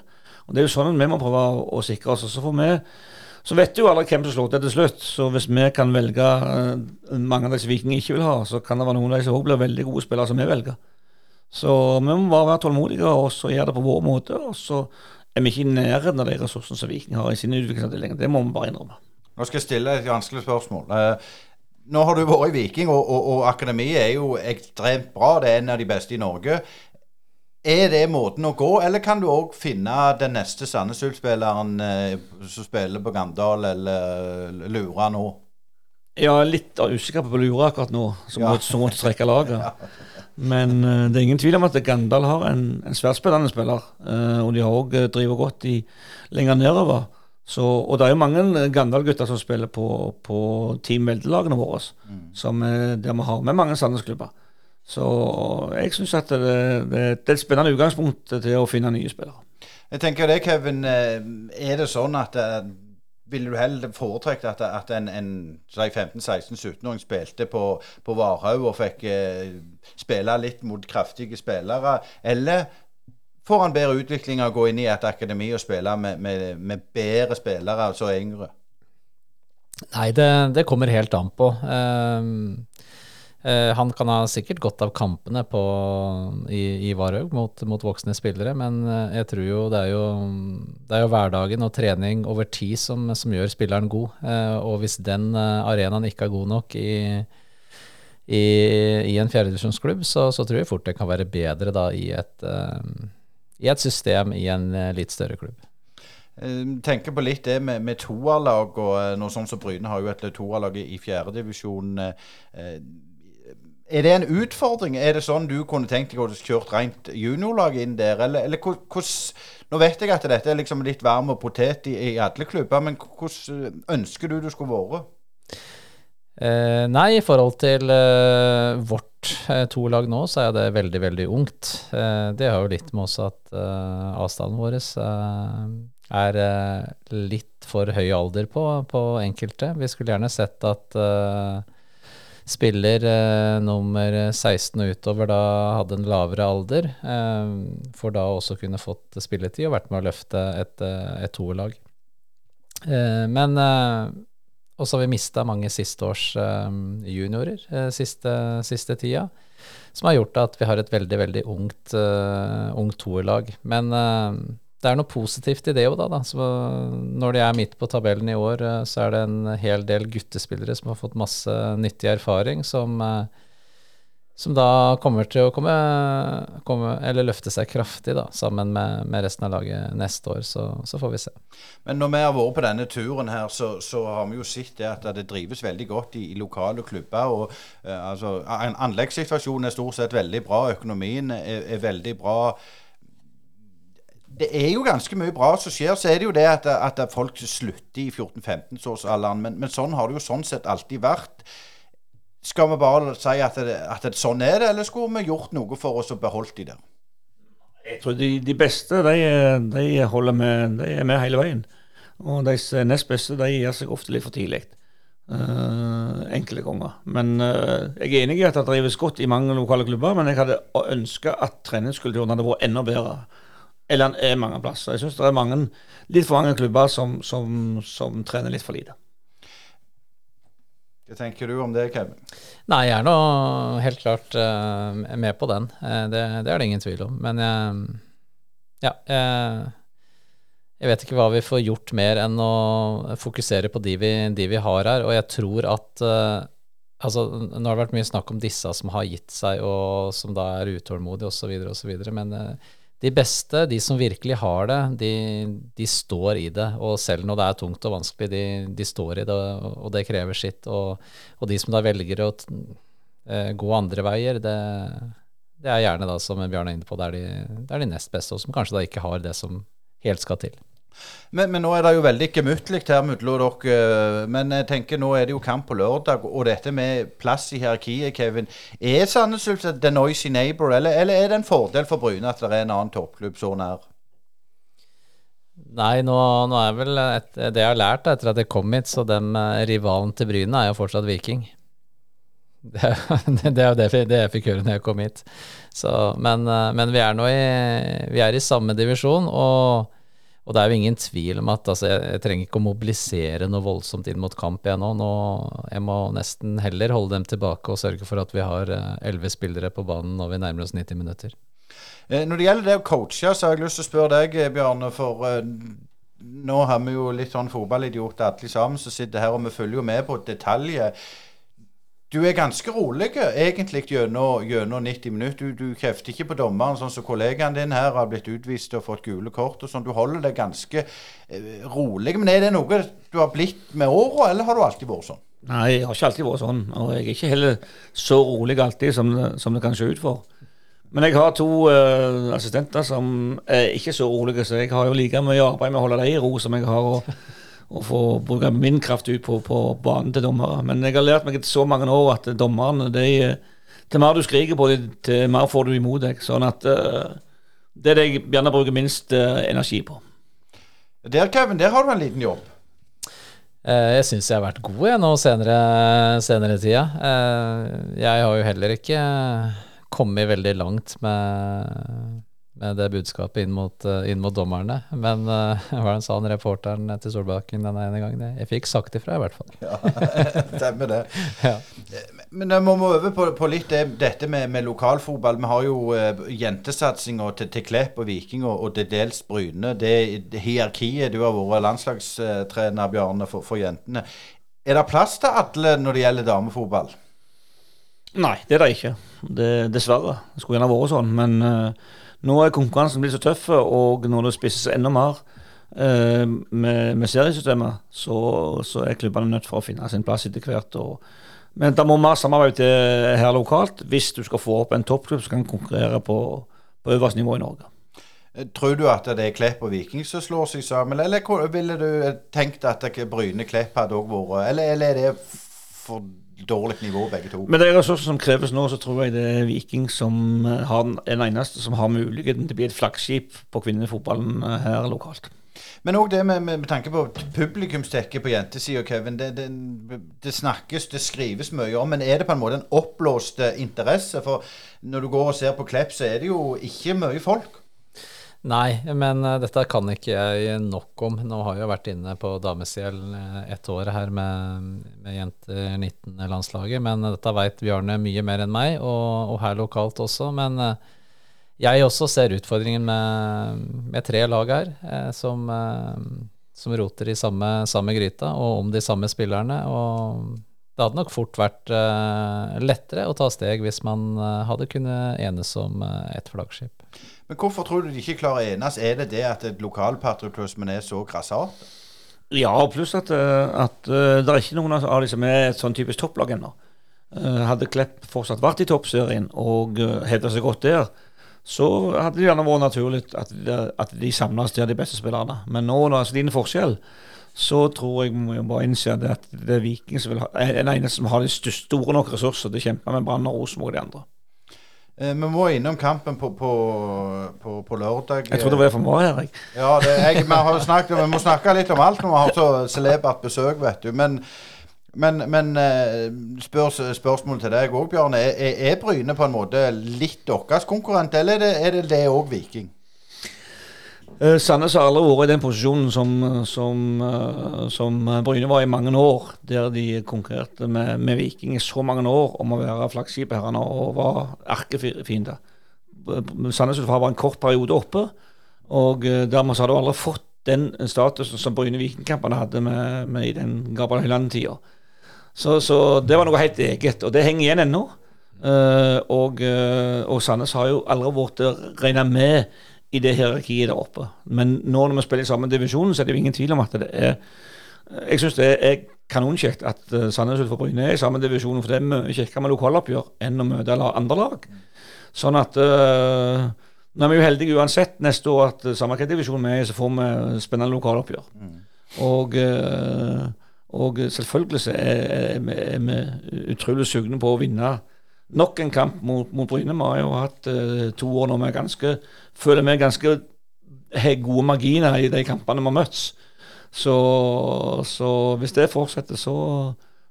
Og Det er jo sånn vi må prøve å, å sikre oss. og Så får vi så vet jo alle hvem som slår til til slutt. Så hvis vi kan velge uh, mange av disse vikingene ikke vil ha, så kan det være noen av de som òg blir veldig gode spillere som vi velger. Så vi må bare være tålmodige og så gjøre det på vår måte. Og så er vi ikke i nærheten av de ressursene som Viking har i sin utviklingsavdeling. Det må vi bare innrømme. Nå skal jeg stille et vanskelig spørsmål. Uh, nå har du vært i Viking, og, og, og akademiet er jo ekstremt bra. Det er en av de beste i Norge. Er det måten å gå, eller kan du òg finne den neste Sandnes Ulf-spilleren eh, som spiller på Gandal eller Lura nå? Ja, litt usikker på Lura akkurat nå, som, ja. måtte, måtte trekke laget. ja. Men uh, det er ingen tvil om at Gandal har en, en svært spillende spiller. Uh, og de har òg driver godt i, lenger nedover. Så, og det er jo mange Gandal-gutter som spiller på, på Team Velde-lagene våre, mm. som, der vi har med mange Sandnes-klubber. Så jeg syns at det, det, det, er et spennende utgangspunkt til å finne nye spillere. Jeg tenker det, Kevin. Eh, er det sånn at eh, ville du heller foretrekke at, at en, en 15-16-17-åring spilte på, på Varhaug og fikk eh, spille litt mot kraftige spillere, eller får han bedre utvikling av å gå inn i et akademi og spille med, med, med bedre spillere, altså yngre? Nei, det, det, kommer helt an på. Um, Eh, han kan ha sikkert godt av kampene på, i, i Varhaug mot, mot, voksne spillere, men eh, jeg tror jo det er jo, det er jo hverdagen og trening over tid som, som gjør spilleren god. Eh, og hvis den arenaen ikke er god nok i, i, i en fjerdedivisjonsklubb, så, så tror jeg fort det kan være bedre da i et, i et system i en litt større klubb. Tenker på litt det med, med toerlag, og noe sånt som Bryne har jo et toerlag i fjerdedivisjon. Eh, er det en utfordring? Er det sånn du kunne tenkt deg å kjørt rent juniorlag inn der? Eller, eller hvordan Nå vet jeg at dette er liksom litt varm og potet i, i alle klubber, men hvordan ønsker du det skulle vært? Eh, nei, i forhold til eh, vårt eh, tolag nå, så er det veldig, veldig ungt. Eh, det har jo litt med oss at eh, avstanden vår eh, er litt for høy alder på, på, enkelte. Vi skulle gjerne sett at spiller eh, nummer 16 og utover da hadde en lavere alder, eh, for da også kunne fått spilletid og vært med å løfte et, eh, et toerlag. Eh, men eh, også har vi mista mange sisteårs eh, juniorer siste, siste, tida, som har gjort at vi har et veldig, veldig ungt, ungt toerlag. Men det er noe positivt i det òg, da, da. Så når de er midt på tabellen i år, eh, så er det en hel del guttespillere som har fått masse nyttig erfaring, som, eh, som da kommer til å komme, komme, eller løfte seg kraftig da, sammen med, med resten av laget neste år. Så, så, får vi se. Men når vi har vært på denne turen her, så, så har vi jo sett det at det drives veldig godt i, i lokale klubber. og eh, altså, Anleggssituasjonen er stort sett veldig bra. Økonomien er, er veldig bra det er jo ganske mye bra som skjer. Så er det jo det at, at folk slutter i 14-15-årsalderen. Men, men, sånn har det jo sånn sett alltid vært. Skal vi bare si at, det, at det, sånn er det, eller skulle vi gjort noe for oss og beholdt de der? Jeg tror de, de beste de, de, holder med, de er med hele veien. Og de nest beste de gir seg ofte litt for tidlig. Uh, enkelte ganger. Men uh, jeg er enig i at det drives godt i mange lokale klubber, men jeg hadde ønska at treningskulturen hadde vært enda bedre. Eller han er mange plasser. Jeg syns det er mange, litt for mange klubber som, som, som, trener litt for lite. Hva tenker du om det, Kevin? Nei, jeg er nå helt klart uh, med på den. Uh, det, det, er det ingen tvil om. Men jeg Ja. Jeg, jeg vet ikke hva vi får gjort mer enn å fokusere på de vi, de vi har her. Og jeg tror at uh, Altså, nå har det vært mye snakk om disse som har gitt seg, og som da er utålmodige osv., osv., men uh, de beste, de som virkelig har det, de, de, står i det. Og selv når det er tungt og vanskelig, de, de står i det, og det krever sitt. Og, og de som da velger å uh, gå andre veier, det, det, er gjerne da, som Bjørn er inne på, det er, de, det er de nest beste, og som kanskje da ikke har det som helt skal til. Men, men, nå er det jo veldig gemyttlig her mellom dere. Men jeg tenker nå er det jo kamp på lørdag, og dette med plass i hierarkiet, Kevin. Er Sandnes Ulf the noisy neighbor, eller, eller, er det en fordel for Bryne at det er en annen toppklubb så nær? Nei, nå, nå er vel et, det jeg har lært etter at jeg kom hit, så den eh, rivalen til Bryne er jo fortsatt Viking. Det, er jo det, det, jeg fikk høre når jeg kom hit. Så, men, eh, men vi er nå i, vi er i samme divisjon, og og det er jo ingen tvil om at altså, jeg, jeg, trenger ikke å mobilisere noe voldsomt inn mot kamp jeg nå. nå. Jeg må nesten heller holde dem tilbake og sørge for at vi har eh, elleve spillere på banen når vi nærmer oss 90 minutter. Eh, når det gjelder det å coache, så har jeg lyst til å spørre deg, eh, Bjarne. For nå har vi jo litt sånn fotballidioter alle sammen som sitter her, og vi følger jo med på detaljer. Du er ganske rolig egentlig gjennom, gjennom 90 minutter. Du, du krefter ikke på dommeren, sånn som kollegaen din her har blitt utvist og fått gule kort og sånn. Du holder deg ganske eh, rolig. Men er det noe du har blitt med åra, eller har du alltid vært sånn? Nei, jeg har ikke alltid vært sånn. Og jeg er ikke heller så rolig alltid som, som det kan se ut for. Men jeg har to uh, assistenter som er ikke så rolige, så jeg har jo like mye arbeid med å holde dem i ro som jeg har. Og å få bruke min kraft ut på, på, banen til dommere. Men jeg har lært meg etter så mange år at dommerne de, Til mer du skriker på dem, til mer får du imot deg. Sånn at uh, det er det jeg gjerne bruker minst uh, energi på. Der, Kevin, der har du en liten jobb. Uh, jeg syns jeg har vært god jeg nå senere, senere tida. jeg har jo heller ikke kommet veldig langt med med det budskapet inn mot, uh, inn mot dommerne. Men uh, hva sa han reporteren til Solbakken den ene gangen? Jeg fikk sagt ifra, i hvert fall. ja, stemmer det. ja. Men jeg må vi over på, på litt det, dette med, med lokalfotball. Vi har jo uh, jentesatsinga til, til Klepp og Viking og, og til dels Bryne. Det, det hierarkiet Du har vært landslagstrener, Bjarne, for, for jentene. Er det plass til alle når det gjelder damefotball? Nei, det er det ikke. Det, dessverre. Det skulle gjerne vært sånn. Men uh, nå er konkurransen blitt så tøff, og når det spisses enda mer uh, med, med, seriesystemet, så, så, er klubbene nødt for å finne sin plass etter hvert. Men det må mer samarbeid til her lokalt hvis du skal få opp en toppklubb som kan konkurrere på, på øverste nivå i Norge. Eh, tror du at det er Klepp og Viking som slår seg sammen, eller ville du tenkt at Bryne Klepp hadde òg vært Eller, eller er det for dårlig nivå, begge to. Med de ressursene som kreves nå, så tror jeg det er Viking som eh, har den eneste som har muligheten til å bli et flaggskip på kvinnefotballen eh, her lokalt. Men òg det med, med, med, tanke på publikumstekket på jentesida, Kevin. Det, det, det, snakkes, det skrives mye om, men er det på en måte en oppblåst interesse? For når du går og ser på Klepp, så er det jo ikke mye folk. Nei, men uh, dette kan ikke jeg nok om. Nå har jeg jo vært inne på Damesiel et ett år her med, med jenter 19-landslaget, men uh, dette veit Bjarne mye mer enn meg, og, og her lokalt også. Men jeg også ser utfordringen med, med tre lag her, som, som, roter i samme, samme, gryta, og om de samme spillerne. og det hadde nok fort vært lettere å ta steg hvis man hadde kunnet enes om et flaggskip. Men hvorfor tror du de ikke klarer å enes? Er det det at lokalpatriotismen er så grassat? Ja, pluss at, eh, at uh, det er ikke noen av de som er et sånn typisk topplag ennå. Uh, hadde Klepp fortsatt vært i toppserien og hevda seg godt der, så hadde det gjerne vært naturlig at, at de samles der, de beste spillerne. Men nå når det er en forskjell, så tror jeg må jeg bare innse at det er Viking som vil ha, er den eneste som har de store nok ressurser til å kjempe med Brann og Rosenborg og de andre. Eh, vi må innom kampen på, på, på, på lørdag. Jeg trodde det var for meg, Erik. Ja, det, jeg, vi, har snakket, vi må snakke litt om alt når vi har så celebert besøk, vet du. Men, men, men spør, spørsmålet til deg òg, Bjørn. Er, er, Bryne på en måte litt deres konkurrent, eller er det det òg Viking? Uh, Sandnes har aldri vært i den posisjonen som, som, uh, som, Bryne var i mange år, der de konkurrerte med, med Viking i så mange år om å være flaggskipet her og var erkefiender. Sandnes Ulf var en kort periode oppe, og uh, dermed har du aldri fått den statusen som Bryne-Vikingkampene hadde med, med, i den Gabriel Høyland-tida. Så, så, det var noe helt eget, og det henger igjen ennå. og, og Sandnes har jo aldri vært regna med i det hierarkiet der oppe. Men nå når vi spiller i samme divisjon, så er det jo ingen tvil om at det er Jeg syns det er kanonkjekt at uh, Sandnes utenfor Bryne er i samme divisjon, for det er mye kjekkere med lokaloppgjør enn å møte andre lag. Sånn at uh, Nå er vi jo heldige uansett neste år at uh, samme hvilken divisjon vi er i, så får vi spennende lokaloppgjør. Mm. Og, uh, og selvfølgelig så er, vi utrolig sugne på å vinne nok en kamp mot, mot Bryne. Vi har jo hatt uh, to år nå med ganske føler vi ganske gode marginer i de kampene vi har møtt. Så, så, hvis det fortsetter, så,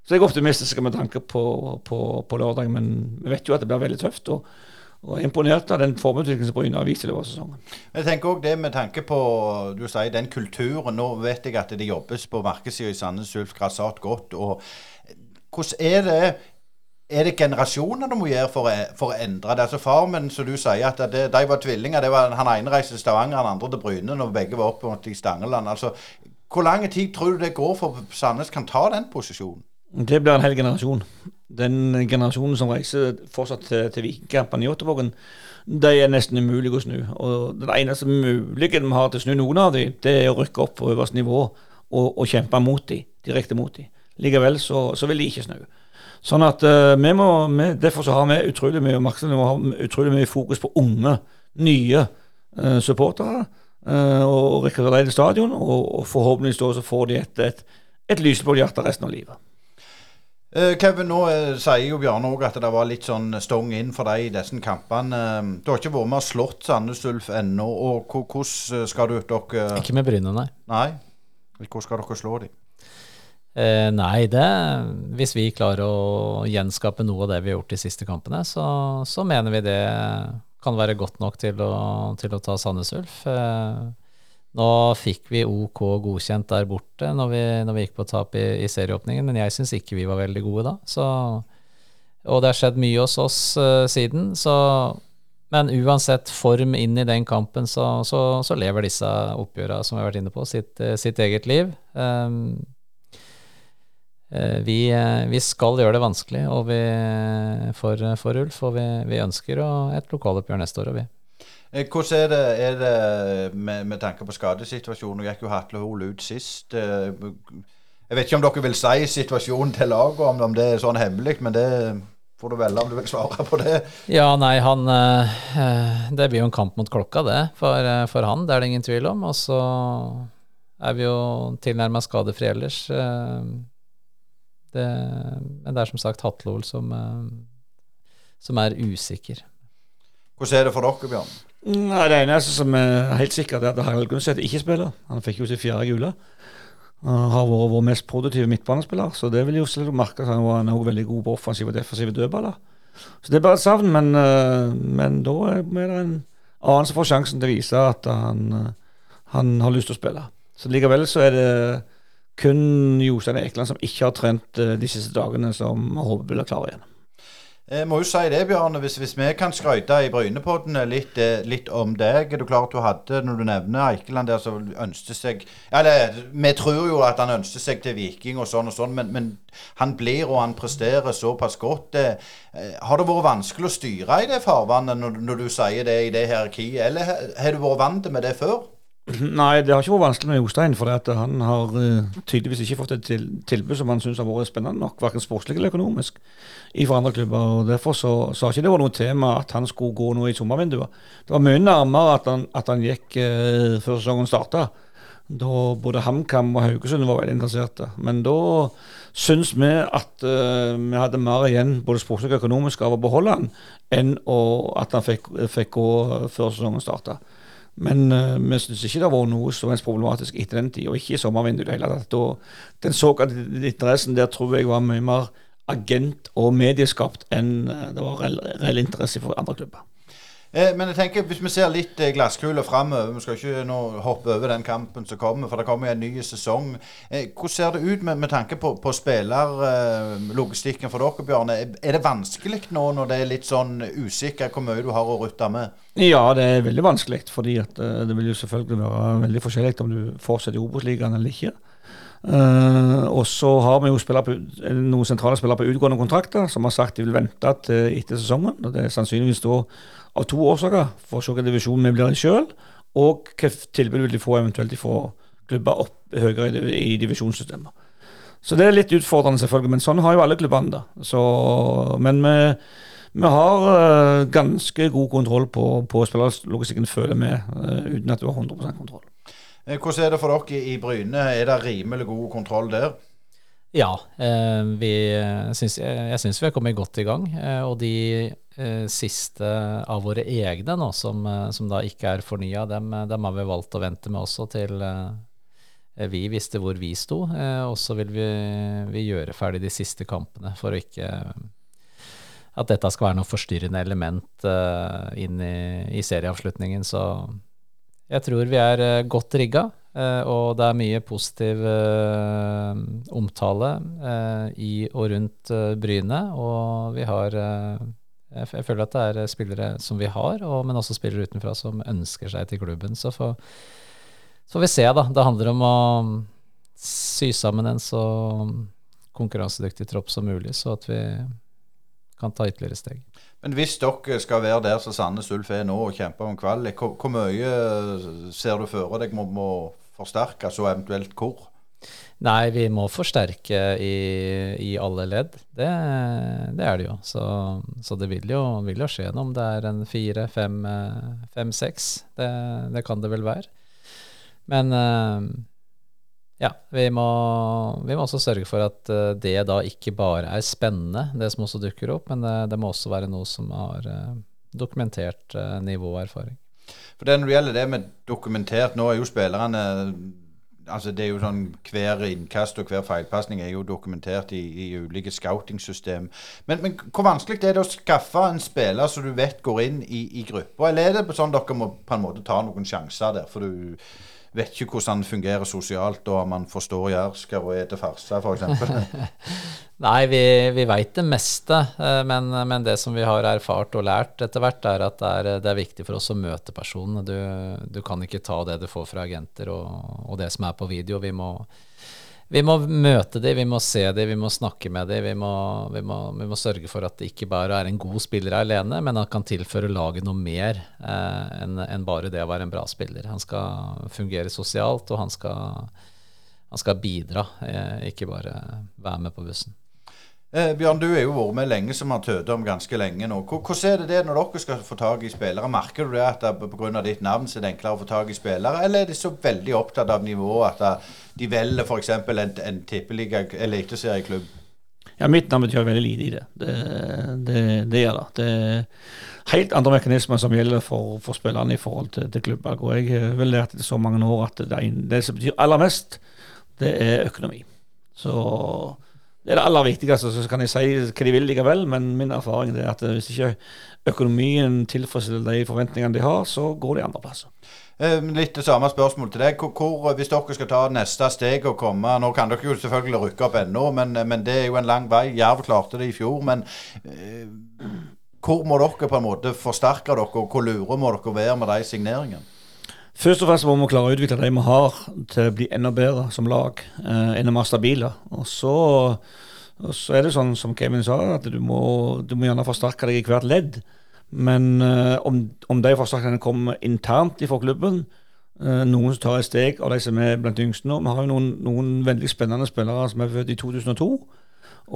så jeg optimistisk med tanke på, på, på, lørdag. Men vi vet jo at det blir veldig tøft. og og er imponert av den formutviklingen som Bryne har vist i løpet av sesongen. Jeg tenker også det med tanke på du sier, den kulturen. Nå vet jeg at det jobbes på markedssida i Sandnes Ulf grassat godt. og Hvordan er det er det generasjoner du må gjøre for å, for å endre det? Altså Far min, som du sier, at det, de var tvillinger. var Han ene reiste til Stavanger, han andre til Bryne når begge var oppe i Stangeland. Altså, Hvor lang tid tror du det går for Sandnes kan ta den posisjonen? Det blir en hel generasjon. Den generasjonen som reiser fortsatt til, til Vikingkampen i Ottevågen, de er nesten umulig å snu. Og Den eneste muligheten vi har til å snu noen av dem, det er å rykke opp på øverste nivå og, og kjempe mot dem, direkte mot dem. Likevel så, så vil de ikke snu. Sånn at uh, vi må, vi, Derfor så har vi utrolig mye vi ha utrolig mye fokus på unge, nye uh, supportere. Uh, og rekruttere til stadion, og, og forhåpentligvis da så får de et, et, et lyseblått hjerte resten av livet. Kevin, nå sier jo Bjarne òg at det var litt sånn stong inn for deg i disse kampene. Du har ikke vært med og slått Sandnes Ulf ennå. og Hvordan skal du dere Ikke med Bryne, nei. Nei? Hvordan skal dere slå dem? Eh, nei, det Hvis vi klarer å gjenskape noe av det vi har gjort de siste kampene, så, så mener vi det kan være godt nok til å, til å ta Sandnes Ulf. Eh, nå fikk vi OK godkjent der borte når vi, når vi gikk på tap i, i serieåpningen, men jeg syns ikke vi var veldig gode da. Så og det har skjedd mye hos oss uh, siden, så Men uansett form inn i den kampen, så, så, så lever disse oppgjørene, som vi har vært inne på, sitt, sitt eget liv. Um, vi, vi, skal gjøre det vanskelig og vi, for, for Ulf, og vi, vi ønsker et lokaloppgjør neste år. Og vi. Hvordan er det, er det med, med, tanke på skadesituasjonen? Nå gikk jo Hatle Hol ut sist. Jeg vet ikke om dere vil si situasjonen til laget, om, om det er sånn hemmelig, men det får du velge om du vil svare på det. Ja, nei, han Det blir jo en kamp mot klokka, det, for, eh, for, han. Det er det ingen tvil om. Og så er vi jo tilnærma skadefrie ellers. Det, men det er som sagt Hatlol som, som er usikker. Hvordan er det for dere, Bjørn? Nei, Det eneste som er helt sikkert, er at Harald Gunset ikke spiller. Han fikk jo sin fjerde gule. Han har vært vår mest produktive midtbanespiller, så det vil jo selv merke at han var også veldig god på offensive og defensive dødballer. Så det er bare et savn, men, eh, men da er det en annen som får sjansen til å vise at han, eh, han har lyst til å spille. Så likevel så er det kun Jostein Ekeland som ikke har trent eh, de siste dagene, som håper blir klar igjen. Jeg må jo si det, Bjørn. hvis, hvis vi kan skryte i Brynepodden litt, eh, litt, om deg. Er du klar at du hadde, når du nevner Eikeland der, som ønsket seg Eller vi tror jo at han ønsket seg til Viking og sånn og sånn, men, men han blir og han presterer såpass godt. Eh, har det vært vanskelig å styre i det farvannet når, når du sier det i det hierarkiet, eller har du vært vant med det før? Nei, det har ikke vært vanskelig med Jostein. For han har uh, tydeligvis ikke fått et til, tilbud som han syns har vært spennende nok, verken sportslig eller økonomisk, for andre klubber. og Derfor så, så har ikke det vært noe tema at han skulle gå nå i sommervinduet. Det var mye nærmere at han, at han gikk uh, før sesongen starta. Da både HamKam og Haugesund var veldig interesserte. Men da syns vi at uh, vi hadde mer igjen både sportslig og økonomisk av å beholde han, enn å, at han fikk, fikk gå før sesongen starta. Men uh, vi syns ikke det har vært noe som helst problematisk etter den tid, og ikke i sommervinduet i det hele tatt. Og den såkalte interessen der tror jeg var mye mer agent- og medieskapt enn uh, det var reell interesse for andre klubber. Eh, men jeg tenker, hvis vi ser litt eh, glasskule framover Vi skal ikke nå hoppe over den kampen som kommer, for det kommer en ny sesong. Eh, hvordan ser det ut med, med tanke på, på spillerlogistikken for dere, Bjørne? Er det vanskelig nå når det er litt sånn usikker hvor mye du har å rutte med? Ja, det er veldig vanskelig. fordi at det vil jo selvfølgelig være veldig forskjellig om du fortsetter i Obos-ligaen eller ikke. Uh, og så har vi jo på, noen sentrale spillere på utgående kontrakter som har sagt de vil vente til etter sesongen. og Det er sannsynligvis da av to årsaker. For å se hvilken divisjon vi blir i sjøl, og hvilket tilbud vil de få eventuelt fra klubber opp høyere i, divisjonssystemet. Så det er litt utfordrende, selvfølgelig, men sånn har jo alle klubbene det. Men vi, vi har uh, ganske god kontroll på, på spillerlogistikken, føler vi, uh, uten at du har 100 kontroll. Eh, hvordan er det for dere i Bryne? Er det rimelig god kontroll der? Ja, eh, vi syns, jeg syns vi har kommet godt i gang. Eh, og de eh, siste av våre egne nå, som, eh, som da ikke er fornya, dem, dem, har vi valgt å vente med også til eh, vi visste hvor vi sto. og så vil vi, vi, gjøre ferdig de siste kampene for å ikke at dette skal være noe forstyrrende element inn i, i serieavslutningen. Så jeg tror vi er godt rigga, uh, og det er mye positiv uh, omtale i og rundt Bryne. Og vi har jeg, jeg, føler at det er spillere som vi har, og, men også spillere utenfra som ønsker seg til klubben. Så får, så får vi se, da. Det handler om å sy sammen en så konkurransedyktig tropp som mulig, så at vi kan ta ytterligere steg. Men hvis dere skal være der som Sandnes Ulf er nå og kjempe om kvalik, hvor, mye ser du for deg må, må forsterkes, og eventuelt hvor? Nei, vi må forsterke i, i alle ledd. Det, det, er det jo. Så, så det vil jo, vil jo, skje noe om det er en fire, fem, fem seks. Det, det, kan det vel være. Men eh, ja, vi må, vi må, også sørge for at eh, det da ikke bare er spennende, det som også dukker opp, men det, det må også være noe som har eh, dokumentert eh, nivå og erfaring. For det Når det gjelder det med dokumentert, nå er jo spillerne altså det er jo sånn Hver innkast og hver feilpasning er jo dokumentert i, i ulike scouting-system. Men, men, hvor vanskelig er det å skaffe en spiller som du vet går inn i, i gruppa? Eller er det sånn dere må på en måte ta noen sjanser der? For du vet ikke hvordan han fungerer sosialt, og om han forstår jærsk og spiser farse, f.eks. Nei, vi, vi veit det meste, eh, men, men, det som vi har erfart og lært etter hvert, er at det er, det er viktig for oss å møte personene. Du, du, kan ikke ta det du får fra agenter og, og det som er på video. Vi må, vi må møte dem, vi må se dem, vi må snakke med dem. Vi vi, vi må, sørge for at det ikke bare er en god spiller alene, men at han kan tilføre laget noe mer eh, enn en bare det å være en bra spiller. Han skal fungere sosialt, og han skal, han skal bidra, eh, ikke bare være med på bussen. Eh, Bjørn, du er jo vært med lenge, som har tødd om ganske lenge nå. Hvordan er det det når dere skal få tak i spillere? Merker du det at pga. ditt navn så er det enklere å få tak i spillere, eller er de så veldig opptatt av nivået at de velger f.eks. en, en tippeliga eliteserieklubb? Ja, mitt navn betyr veldig lite i det. Det, det, det gjør det. Det er helt andre mekanismer som gjelder for, for spillerne i forhold til, til klubber. Og jeg har vel lært etter så mange år at det, det som betyr aller mest, det er økonomi. Så det er det aller viktigste. Så kan de si hva de vil likevel, men min erfaring er at hvis ikke økonomien tilfredsstiller de forventningene de har, så går de andre plasser. Eh, litt det samme spørsmål til deg. Hvor, hvis dere skal ta neste steg og komme Nå kan dere jo selvfølgelig rykke opp ennå, men, men, det er jo en lang vei. Jerv klarte det i fjor. Men eh, hvor må dere på en måte forsterke dere, og hvor lure må dere være med de signeringene? Først og fremst må vi klare å utvikle de vi har, til å bli enda bedre som lag. Eh, enda mer stabile. Og så, og så, er det sånn som Kevin sa, at du må, du må gjerne forsterke deg i hvert ledd. Men eh, om, om, de forsterkningene kommer internt fra klubben eh, Noen som tar et steg av de som er blant de yngste nå. Vi har jo noen, noen veldig spennende spillere som er født i 2002.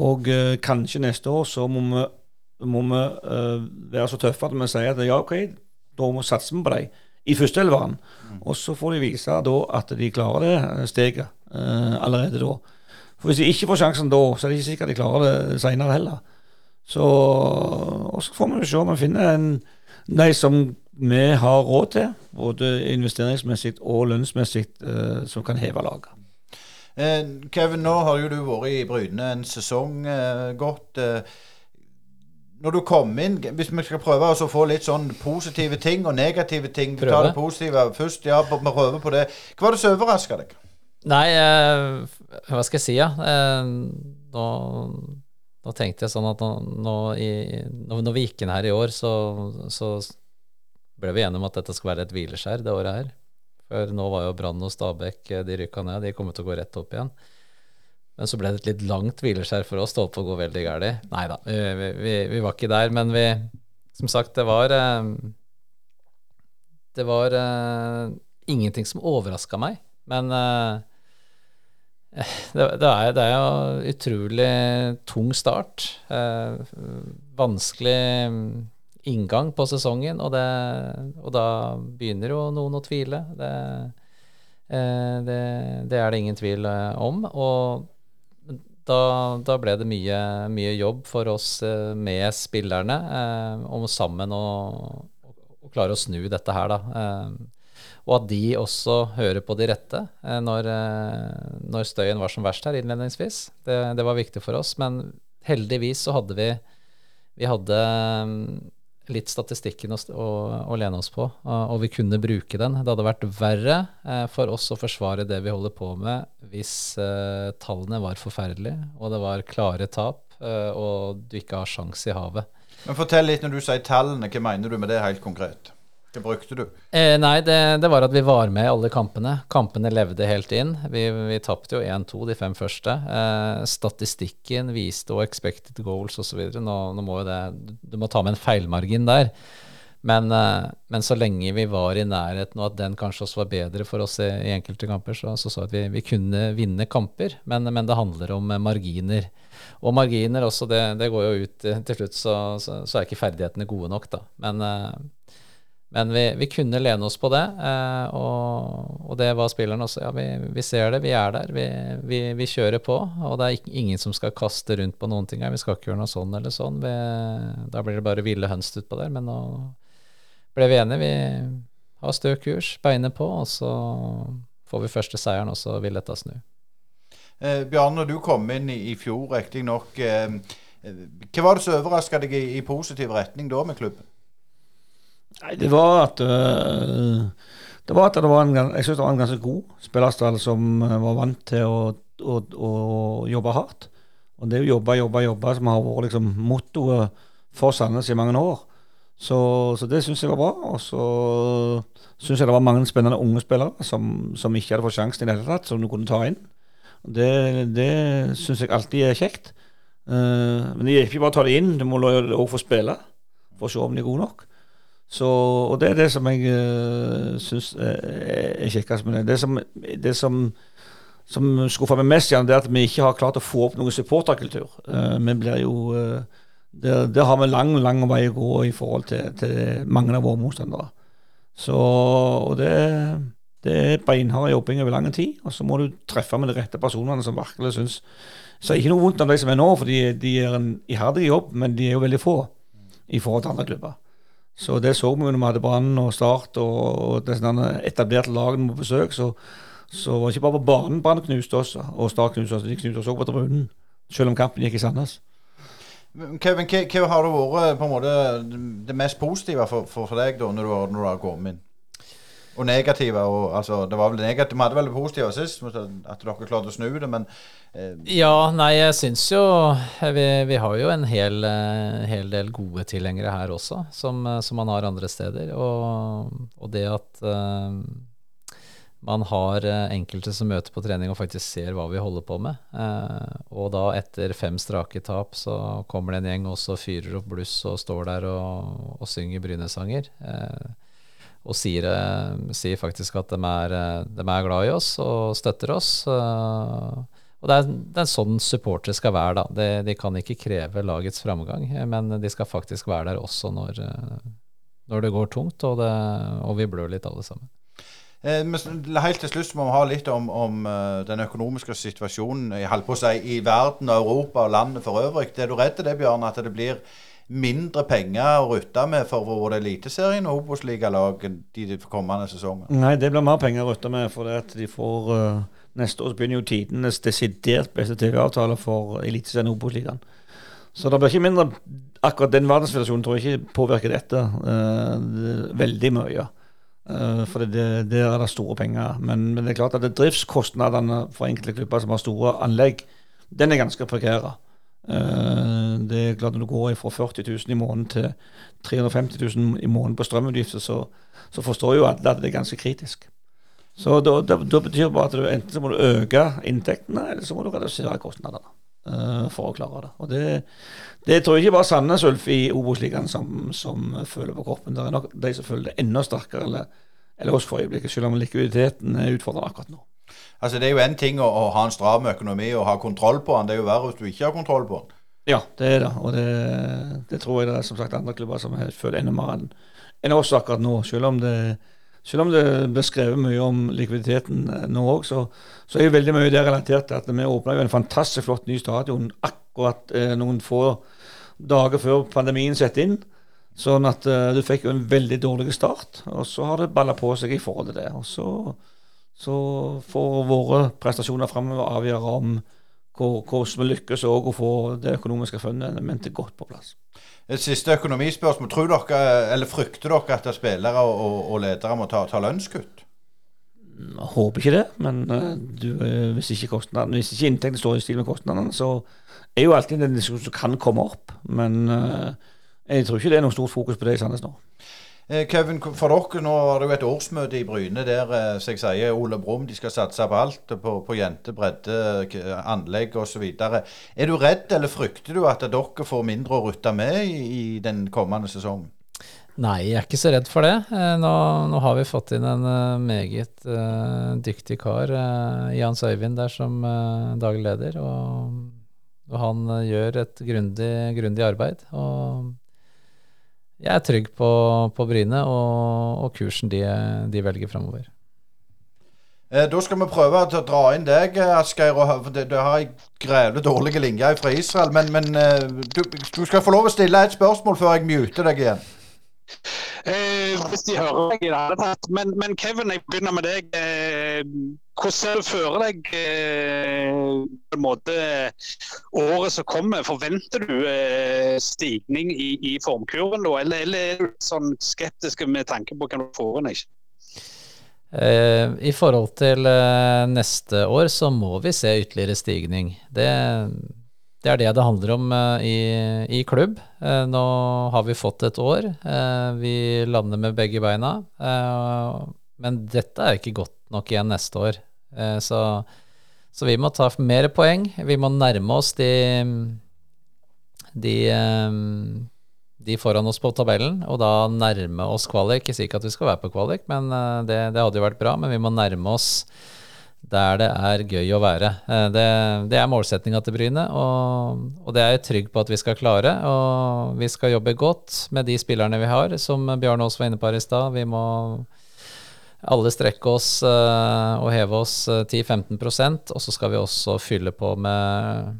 Og eh, kanskje neste år så må vi, må vi eh, være så tøffe at vi sier at ja, OK, da må vi satse på dem i førsteelveren. Og så får de vise da at de klarer det eh, steget uh, allerede da. For Hvis de ikke får sjansen da, så er det ikke sikkert de klarer det senere heller. Så, og så får vi se om vi finner en, nei som vi har råd til, både investeringsmessig og lønnsmessig, uh, som kan heve laget. Eh, Kevin, nå har jo du vært i Bryne en sesong eh, godt. Eh, når du kommer inn Hvis vi skal prøve å få litt sånn positive ting og negative ting Vi tar det positive først. Ja, vi prøver på det. Hva var det som overraska deg? Nei, eh, hva skal jeg si, ja. Eh, nå, nå, tenkte jeg sånn at nå, nå i, når vi gikk inn her i år, så, så ble vi enige om at dette skal være et hvileskjær det året her. For nå var jo Brann og Stabæk eh, De rykka ned. De kommer til å gå rett opp igjen. Men så ble det et litt langt hvileskjær for oss. Det å gå veldig galt. Nei da, vi, vi, vi, var ikke der. Men vi Som sagt, det var eh, Det var uh, ingenting som overraska meg. Men uh, det, er, det, er, jo utrolig tung start. Vanskelig inngang på sesongen, og, det, og, da begynner jo noen å tvile. Det, det, det er det ingen tvil om. Og da, da, ble det mye, mye, jobb for oss eh, med spillerne eh, om sammen å, å, klare å snu dette her, da. Eh, og at de også hører på de rette eh, når, eh, når, støyen var som verst her innledningsvis. Det, det, var viktig for oss. Men heldigvis så hadde vi Vi hadde litt statistikken å, å, lene oss på, og vi kunne bruke den. Det hadde vært verre eh, for oss å forsvare det vi holder på med, hvis eh, tallene var forferdelige, og det var klare tap, eh, og du ikke har sjans i havet. Men Fortell litt når du sier tallene, hva mener du med det helt konkret? Hva brukte du? Eh, nei, det, det, var at vi var med i alle kampene. Kampene levde helt inn. Vi, vi tapte jo 1-2 de fem første. Eh, statistikken viste og expected goals osv. Nå, nå må jo det Du må ta med en feilmargin der. Men, eh, men, så lenge vi var i nærheten, og at den kanskje også var bedre for oss i, i enkelte kamper, så så, så at vi, vi kunne vinne kamper. Men, men, det handler om eh, marginer. Og marginer også, det, det går jo ut eh, til slutt, så, så, så, er ikke ferdighetene gode nok, da. Men men vi, vi, kunne lene oss på det, eh, og, og, det var spilleren også. Ja, vi, vi, ser det, vi er der, vi, vi, kjører på. Og det er ingen som skal kaste rundt på noen ting her. Vi skal ikke gjøre noe sånn eller sånn. da blir det bare ville høns utpå der. Men nå ble vi enige. Vi har stø kurs, beinet på, og så får vi første seieren, og så vil dette snu. Eh, Bjarne, du kom inn i, i fjor, riktignok. Eh, eh, hva var det som overraska deg i, i positiv retning da med klubben? Nei, det var at uh, det var at det var en, jeg synes det var en ganske god spillerstall som eh, var vant til å, å, å, jobbe hardt. Og det å jobbe, jobbe, jobbe som har vært liksom mottoet for Sandnes i mange år. Så, så det syns jeg var bra. Og så syns jeg det var mange spennende unge spillere som, som ikke hadde fått sjansen i det hele tatt, som du kunne ta inn. Det, det syns jeg alltid er kjekt. Uh, men det er ikke bare å ta det inn, du må også få spille for å se om de er gode nok. Så, og det er det som jeg uh, syns er, er kjekkest med det. Det som, det som, som skuffer meg mest, igjen, det er at vi ikke har klart å få opp noen supporterkultur. Uh, vi blir jo uh, det, det, har vi lang, lang vei å gå i forhold til, til mange av våre motstandere. Så, og det, det er beinhard jobbing over lang tid. Og så må du treffe med de rette personene som virkelig syns Så ikke noe vondt om de som er nå, for de, de gjør en iherdig jobb, men de er jo veldig få i forhold til andre klubber. Så det så vi når vi hadde Brann og Start og, disse etablerte lagene på besøk. Så, så var det ikke bare på banen Brann knuste oss, og Start knuste oss, de knuste oss også på tribunen. Selv om kampen gikk i Sandnes. Kevin, hva har det vært på en måte det mest positive for, for, for deg da, når du, har, når du har kommet inn? Og negative. Og, altså, det var vel negativt. Vi hadde vel positive sist, at dere klarte å snu det, men eh. Ja, nei, jeg syns jo vi, vi, har jo en hel, eh, hel del gode tilhengere her også, som, eh, som, man har andre steder. Og, og det at eh, man har enkelte som møter på trening og faktisk ser hva vi holder på med. Eh, og da etter fem strake tap så kommer det en gjeng og fyrer opp bluss og står der og, og synger Bryne-sanger. Uh, og sier, eh, sier, faktisk at de er, eh, de er, glad i oss og støtter oss. Eh, og det er, det er sånn supportere skal være, da. De, de, kan ikke kreve lagets framgang, men de skal faktisk være der også når, når det går tungt, og, det, og vi blør litt alle sammen. Helt til slutt må vi ha litt om, om den økonomiske situasjonen i, si, i verden og Europa og landet for øvrig. Er du redd det, Bjørn, at det blir mindre penger å rutte med for både Eliteserien og Obos-ligalag de kommende sesongene? Nei, det blir mer penger å rutte med, for det at de får uh, Neste år begynner jo tidenes desidert beste TV-avtale for Eliteserien og Obos-ligaen. Så det blir ikke mindre Akkurat den verdenssituasjonen tror jeg ikke påvirker dette uh, veldig mye. Uh, for det, der er det store penger. Men, men, det er klart at det driftskostnadene for enkelte klubber som har store anlegg, den er ganske prekære. Eh, det er klart Når du går fra 40 000 i måneden til 350 000 i måneden på strømutgifter, så, så forstår jo alle at det er ganske kritisk. Så da, da, da betyr det bare at du enten så må du øke inntektene, eller så må du redusere kostnadene uh, for å klare det. Og det, det tror jeg ikke bare Sandnes Ulf i Obos-ligaen som, som, føler på kroppen. Det er nok de som føler det enda sterkere, eller, eller oss for øyeblikket, selv om likviditeten er utfordrende akkurat nå. Altså Det er jo én ting å, å, ha en stram økonomi og ha kontroll på den. Det er jo verre hvis du ikke har kontroll på den. Ja, det er det. Og det, det tror jeg det er som sagt andre klubber som føler enda mer enn en oss akkurat nå. Selv om det, selv om det ble skrevet mye om likviditeten eh, nå òg, så, så, er veldig mye det relatert til at vi åpna en fantastisk flott ny stadion akkurat eh, noen få dager før pandemien setter inn. Sånn at eh, du fikk jo en veldig dårlig start, og så har det balla på seg i forhold til det. og så så får våre prestasjoner framover avgjøre om hvordan vi lykkes òg å få det økonomiske fundamentet godt på plass. Et siste økonomispørsmål. Tror dere, eller Frykter dere at spillere og, og ledere må ta, ta lønnskutt? Jeg håper ikke det, men uh, du, uh, hvis ikke, hvis ikke inntektene står i stil med kostnadene, så er jo alltid en diskusjon som kan komme opp. Men uh, jeg tror ikke det er noe stort fokus på det i Sandnes nå. Eh, Kevin, for dere nå var det jo et årsmøte i Bryne der så som jeg sier, Ole Brumm de skal satse på alt. På, på jente, bredde, anlegg osv. Er du redd eller frykter du at dere får mindre å rutte med i, i den kommende sesongen? Nei, jeg er ikke så redd for det. Eh, nå, nå har vi fått inn en meget uh, dyktig kar, uh, Jans Øyvind, der som uh, daglig leder. Og, og han gjør et grundig arbeid. Og jeg er trygg på, på Bryne og, og, kursen de, de velger framover. Eh, da skal vi prøve å dra inn deg, Asgeir. Du har ei grevle dårlig linje fra Israel. Men, men eh, du, du, skal få lov å stille et spørsmål før jeg muter deg igjen. Eh, hvis de hører deg i det hele tatt. Men, men, Kevin, jeg begynner med deg. Eh, hvordan fører deg eh, på en måte året som kommer? Forventer du eh, stigning i, i formkurven, eller, eller, er du sånn skeptisk med tanke på hva du får? Eh, I forhold til eh, neste år så må vi se ytterligere stigning. Det, det er det det handler om eh, i, i, klubb. Eh, nå har vi fått et år. Eh, vi lander med begge beina. Eh, men dette er ikke godt nok igjen neste år. så, så vi må ta mer poeng. Vi må nærme oss de, de de foran oss på tabellen, og da nærme oss kvalik. Jeg sier ikke at vi skal være på kvalik, men eh, det, det hadde jo vært bra. Men vi må nærme oss der det er gøy å være. Eh, det, det er målsettinga til Bryne, og, og, det er jeg trygg på at vi skal klare. Og vi skal jobbe godt med de spillerne vi har, som Bjarne Aas var inne på her i stad. Vi må alle strekke oss uh, og heve oss 10-15% og så skal vi også fylle på med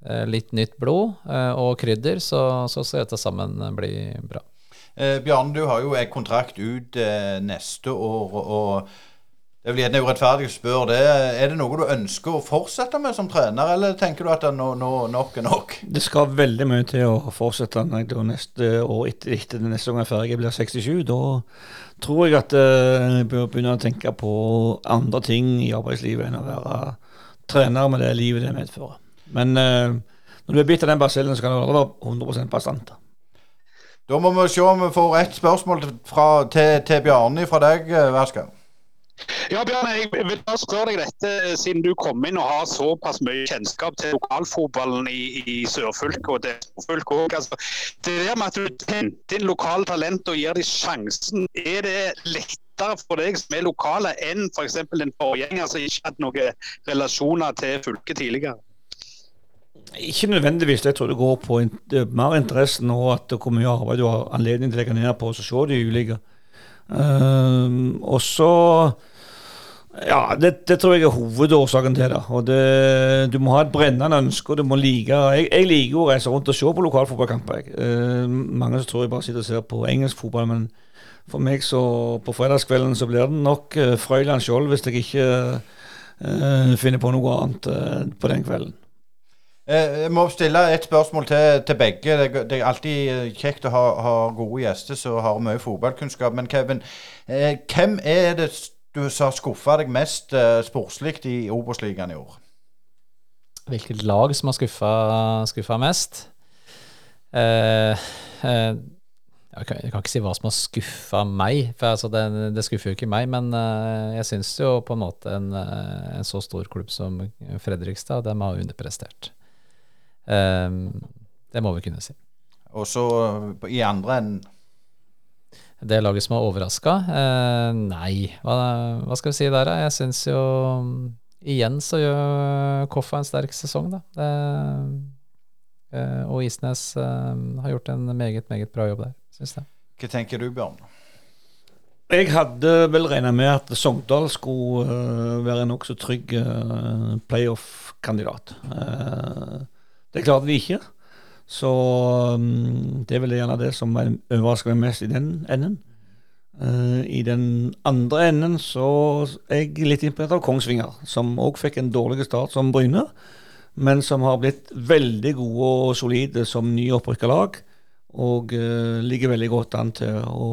Eh, litt nytt blod eh, og krydder, så, så skal dette sammen bli bra. Eh, Bjarne, du har jo en kontrakt ut eh, neste år. og det blir gjerne urettferdig å spørre det. Er det noe du ønsker å fortsette med som trener, eller tenker du at det no, no, nok er nok? Det skal veldig mye til å fortsette neste år etter, etter neste gang er ferdig, jeg blir 67. Da tror jeg at jeg bør begynne å tenke på andre ting i arbeidslivet enn å være trener med det livet det medfører. Men uh, når du er bitt av den basillen, så kan du aldri være 100% bastant. Da må vi se om vi får ett spørsmål fra, til, til Bjarne fra deg, eh, Verska. Ja, Bjørn, jeg vil bare spørre deg dette, siden du kom inn og har såpass mye kjennskap til lokalfotballen i, i sørfylket og det sørfylket òg. Altså, det der med at du henter inn lokale talenter og gir dem sjansen, er det lettere for deg som er lokale enn f.eks. For en forgjenger som ikke hadde noen relasjoner til fylket tidligere? Ikke nødvendigvis. Jeg tror det går på mer interesse nå at hvor mye arbeid du har anledning til å legge ned på å se de ulike. Uh, og så Ja, det, det, tror jeg er hovedårsaken til det. Og det, Du må ha et brennende ønske, og du må like Jeg, jeg liker å reise rundt og se på lokalfotballkamper. Uh, mange tror jeg bare sitter og ser på engelsk fotball, men for meg så på fredagskvelden så blir det nok uh, Frøyland Skjold hvis jeg ikke uh, finner på noe annet på den kvelden. Eh, jeg må stille et spørsmål til, til begge. Det, det, er alltid eh, kjekt å ha, ha, gode gjester som har mye fotballkunnskap. Men Kevin, eh, hvem er det du har skuffa deg mest uh, sportslig i Obos-ligaen i år? Hvilket lag som har skuffa mest? Uh, uh, jeg, kan, jeg, kan, ikke si hva som har skuffa meg, for altså det, det, skuffer jo ikke meg. Men jeg syns jo på en måte en, en så stor klubb som Fredrikstad, de har underprestert. Det må vi kunne si. Og så i andre enn Det laget som har overraska? Eh, nei, hva, hva, skal vi si der, da? Jeg syns jo Igjen så gjør Koffa en sterk sesong, da. Det, eh, og Isnes eh, har gjort en meget, meget bra jobb der, syns jeg. Hva tenker du, Bjørn? Jeg hadde vel regna med at Sogndal skulle uh, være en nokså trygg uh, playoff-kandidat. Uh, det klarte vi ikke. Så um, det er vel gjerne det som overrasker meg mest i den enden. Uh, I den andre enden så er jeg litt imponert av Kongsvinger, som òg fikk en dårlig start som Bryne, men som har blitt veldig gode og solide som nyopprykka lag. Og uh, ligger veldig godt an til å,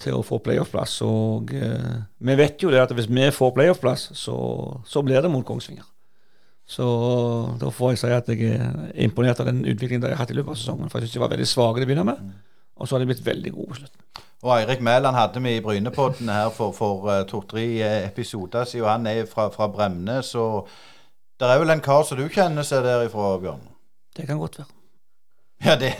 til å få playoff-plass. Og uh, vi vet jo det at hvis vi får playoff-plass, så, så blir det mot Kongsvinger. Så da får jeg si at jeg er imponert av den utviklingen de har hatt i løpet av sesongen. For jeg syns de var veldig svake til å begynne med, og så har de blitt veldig gode på slutten. Og Eirik Mæland hadde vi i Brynepodden her for, for uh, to-tre eh, episoder siden. Han er fra, fra Bremnes, så det er vel en kar som du kjenner seg derifra, Bjørn? Det kan godt være. Ja, det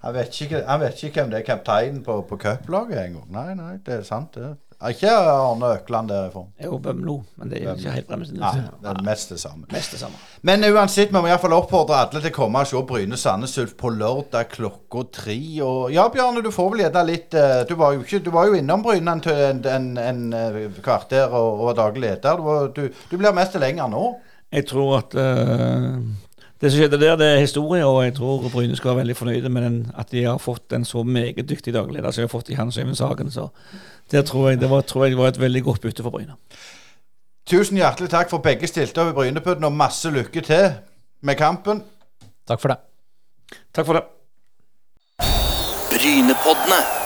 han vet, ikke, han vet ikke hvem det er kapteinen på, på cuplaget engang. Nei, nei, det er sant, det. Ikke Arne Økland derifra. Jo, Bømlo, men det er jo ikke helt bremsen. Nei, det er mest det samme. Mest det samme. Men uansett, vi må iallfall oppfordre alle til å komme og se Bryne Sandnes Ulf på lørdag klokka tre. Og ja, Bjarne, du får vel gjette litt eh, du var, jo ikke, du var jo innom Bryne en, en, en, eh, kvarter og, og daglig leder. Du, du, du, blir mest lenger nå. Jeg tror at uh, det som skjedde der, det er historie, og jeg tror Bryne skal være veldig fornøyde med den, at de har fått en så meget dyktig dagleder som de har fått i Hans Øyvind Sagen. Så det tror jeg, det var, tror jeg var et veldig godt bytte for Bryne. Tusen hjertelig takk for begge stilte opp i Brynepudden, og masse lykke til med kampen. Takk for det. Takk for det. Brynepoddene.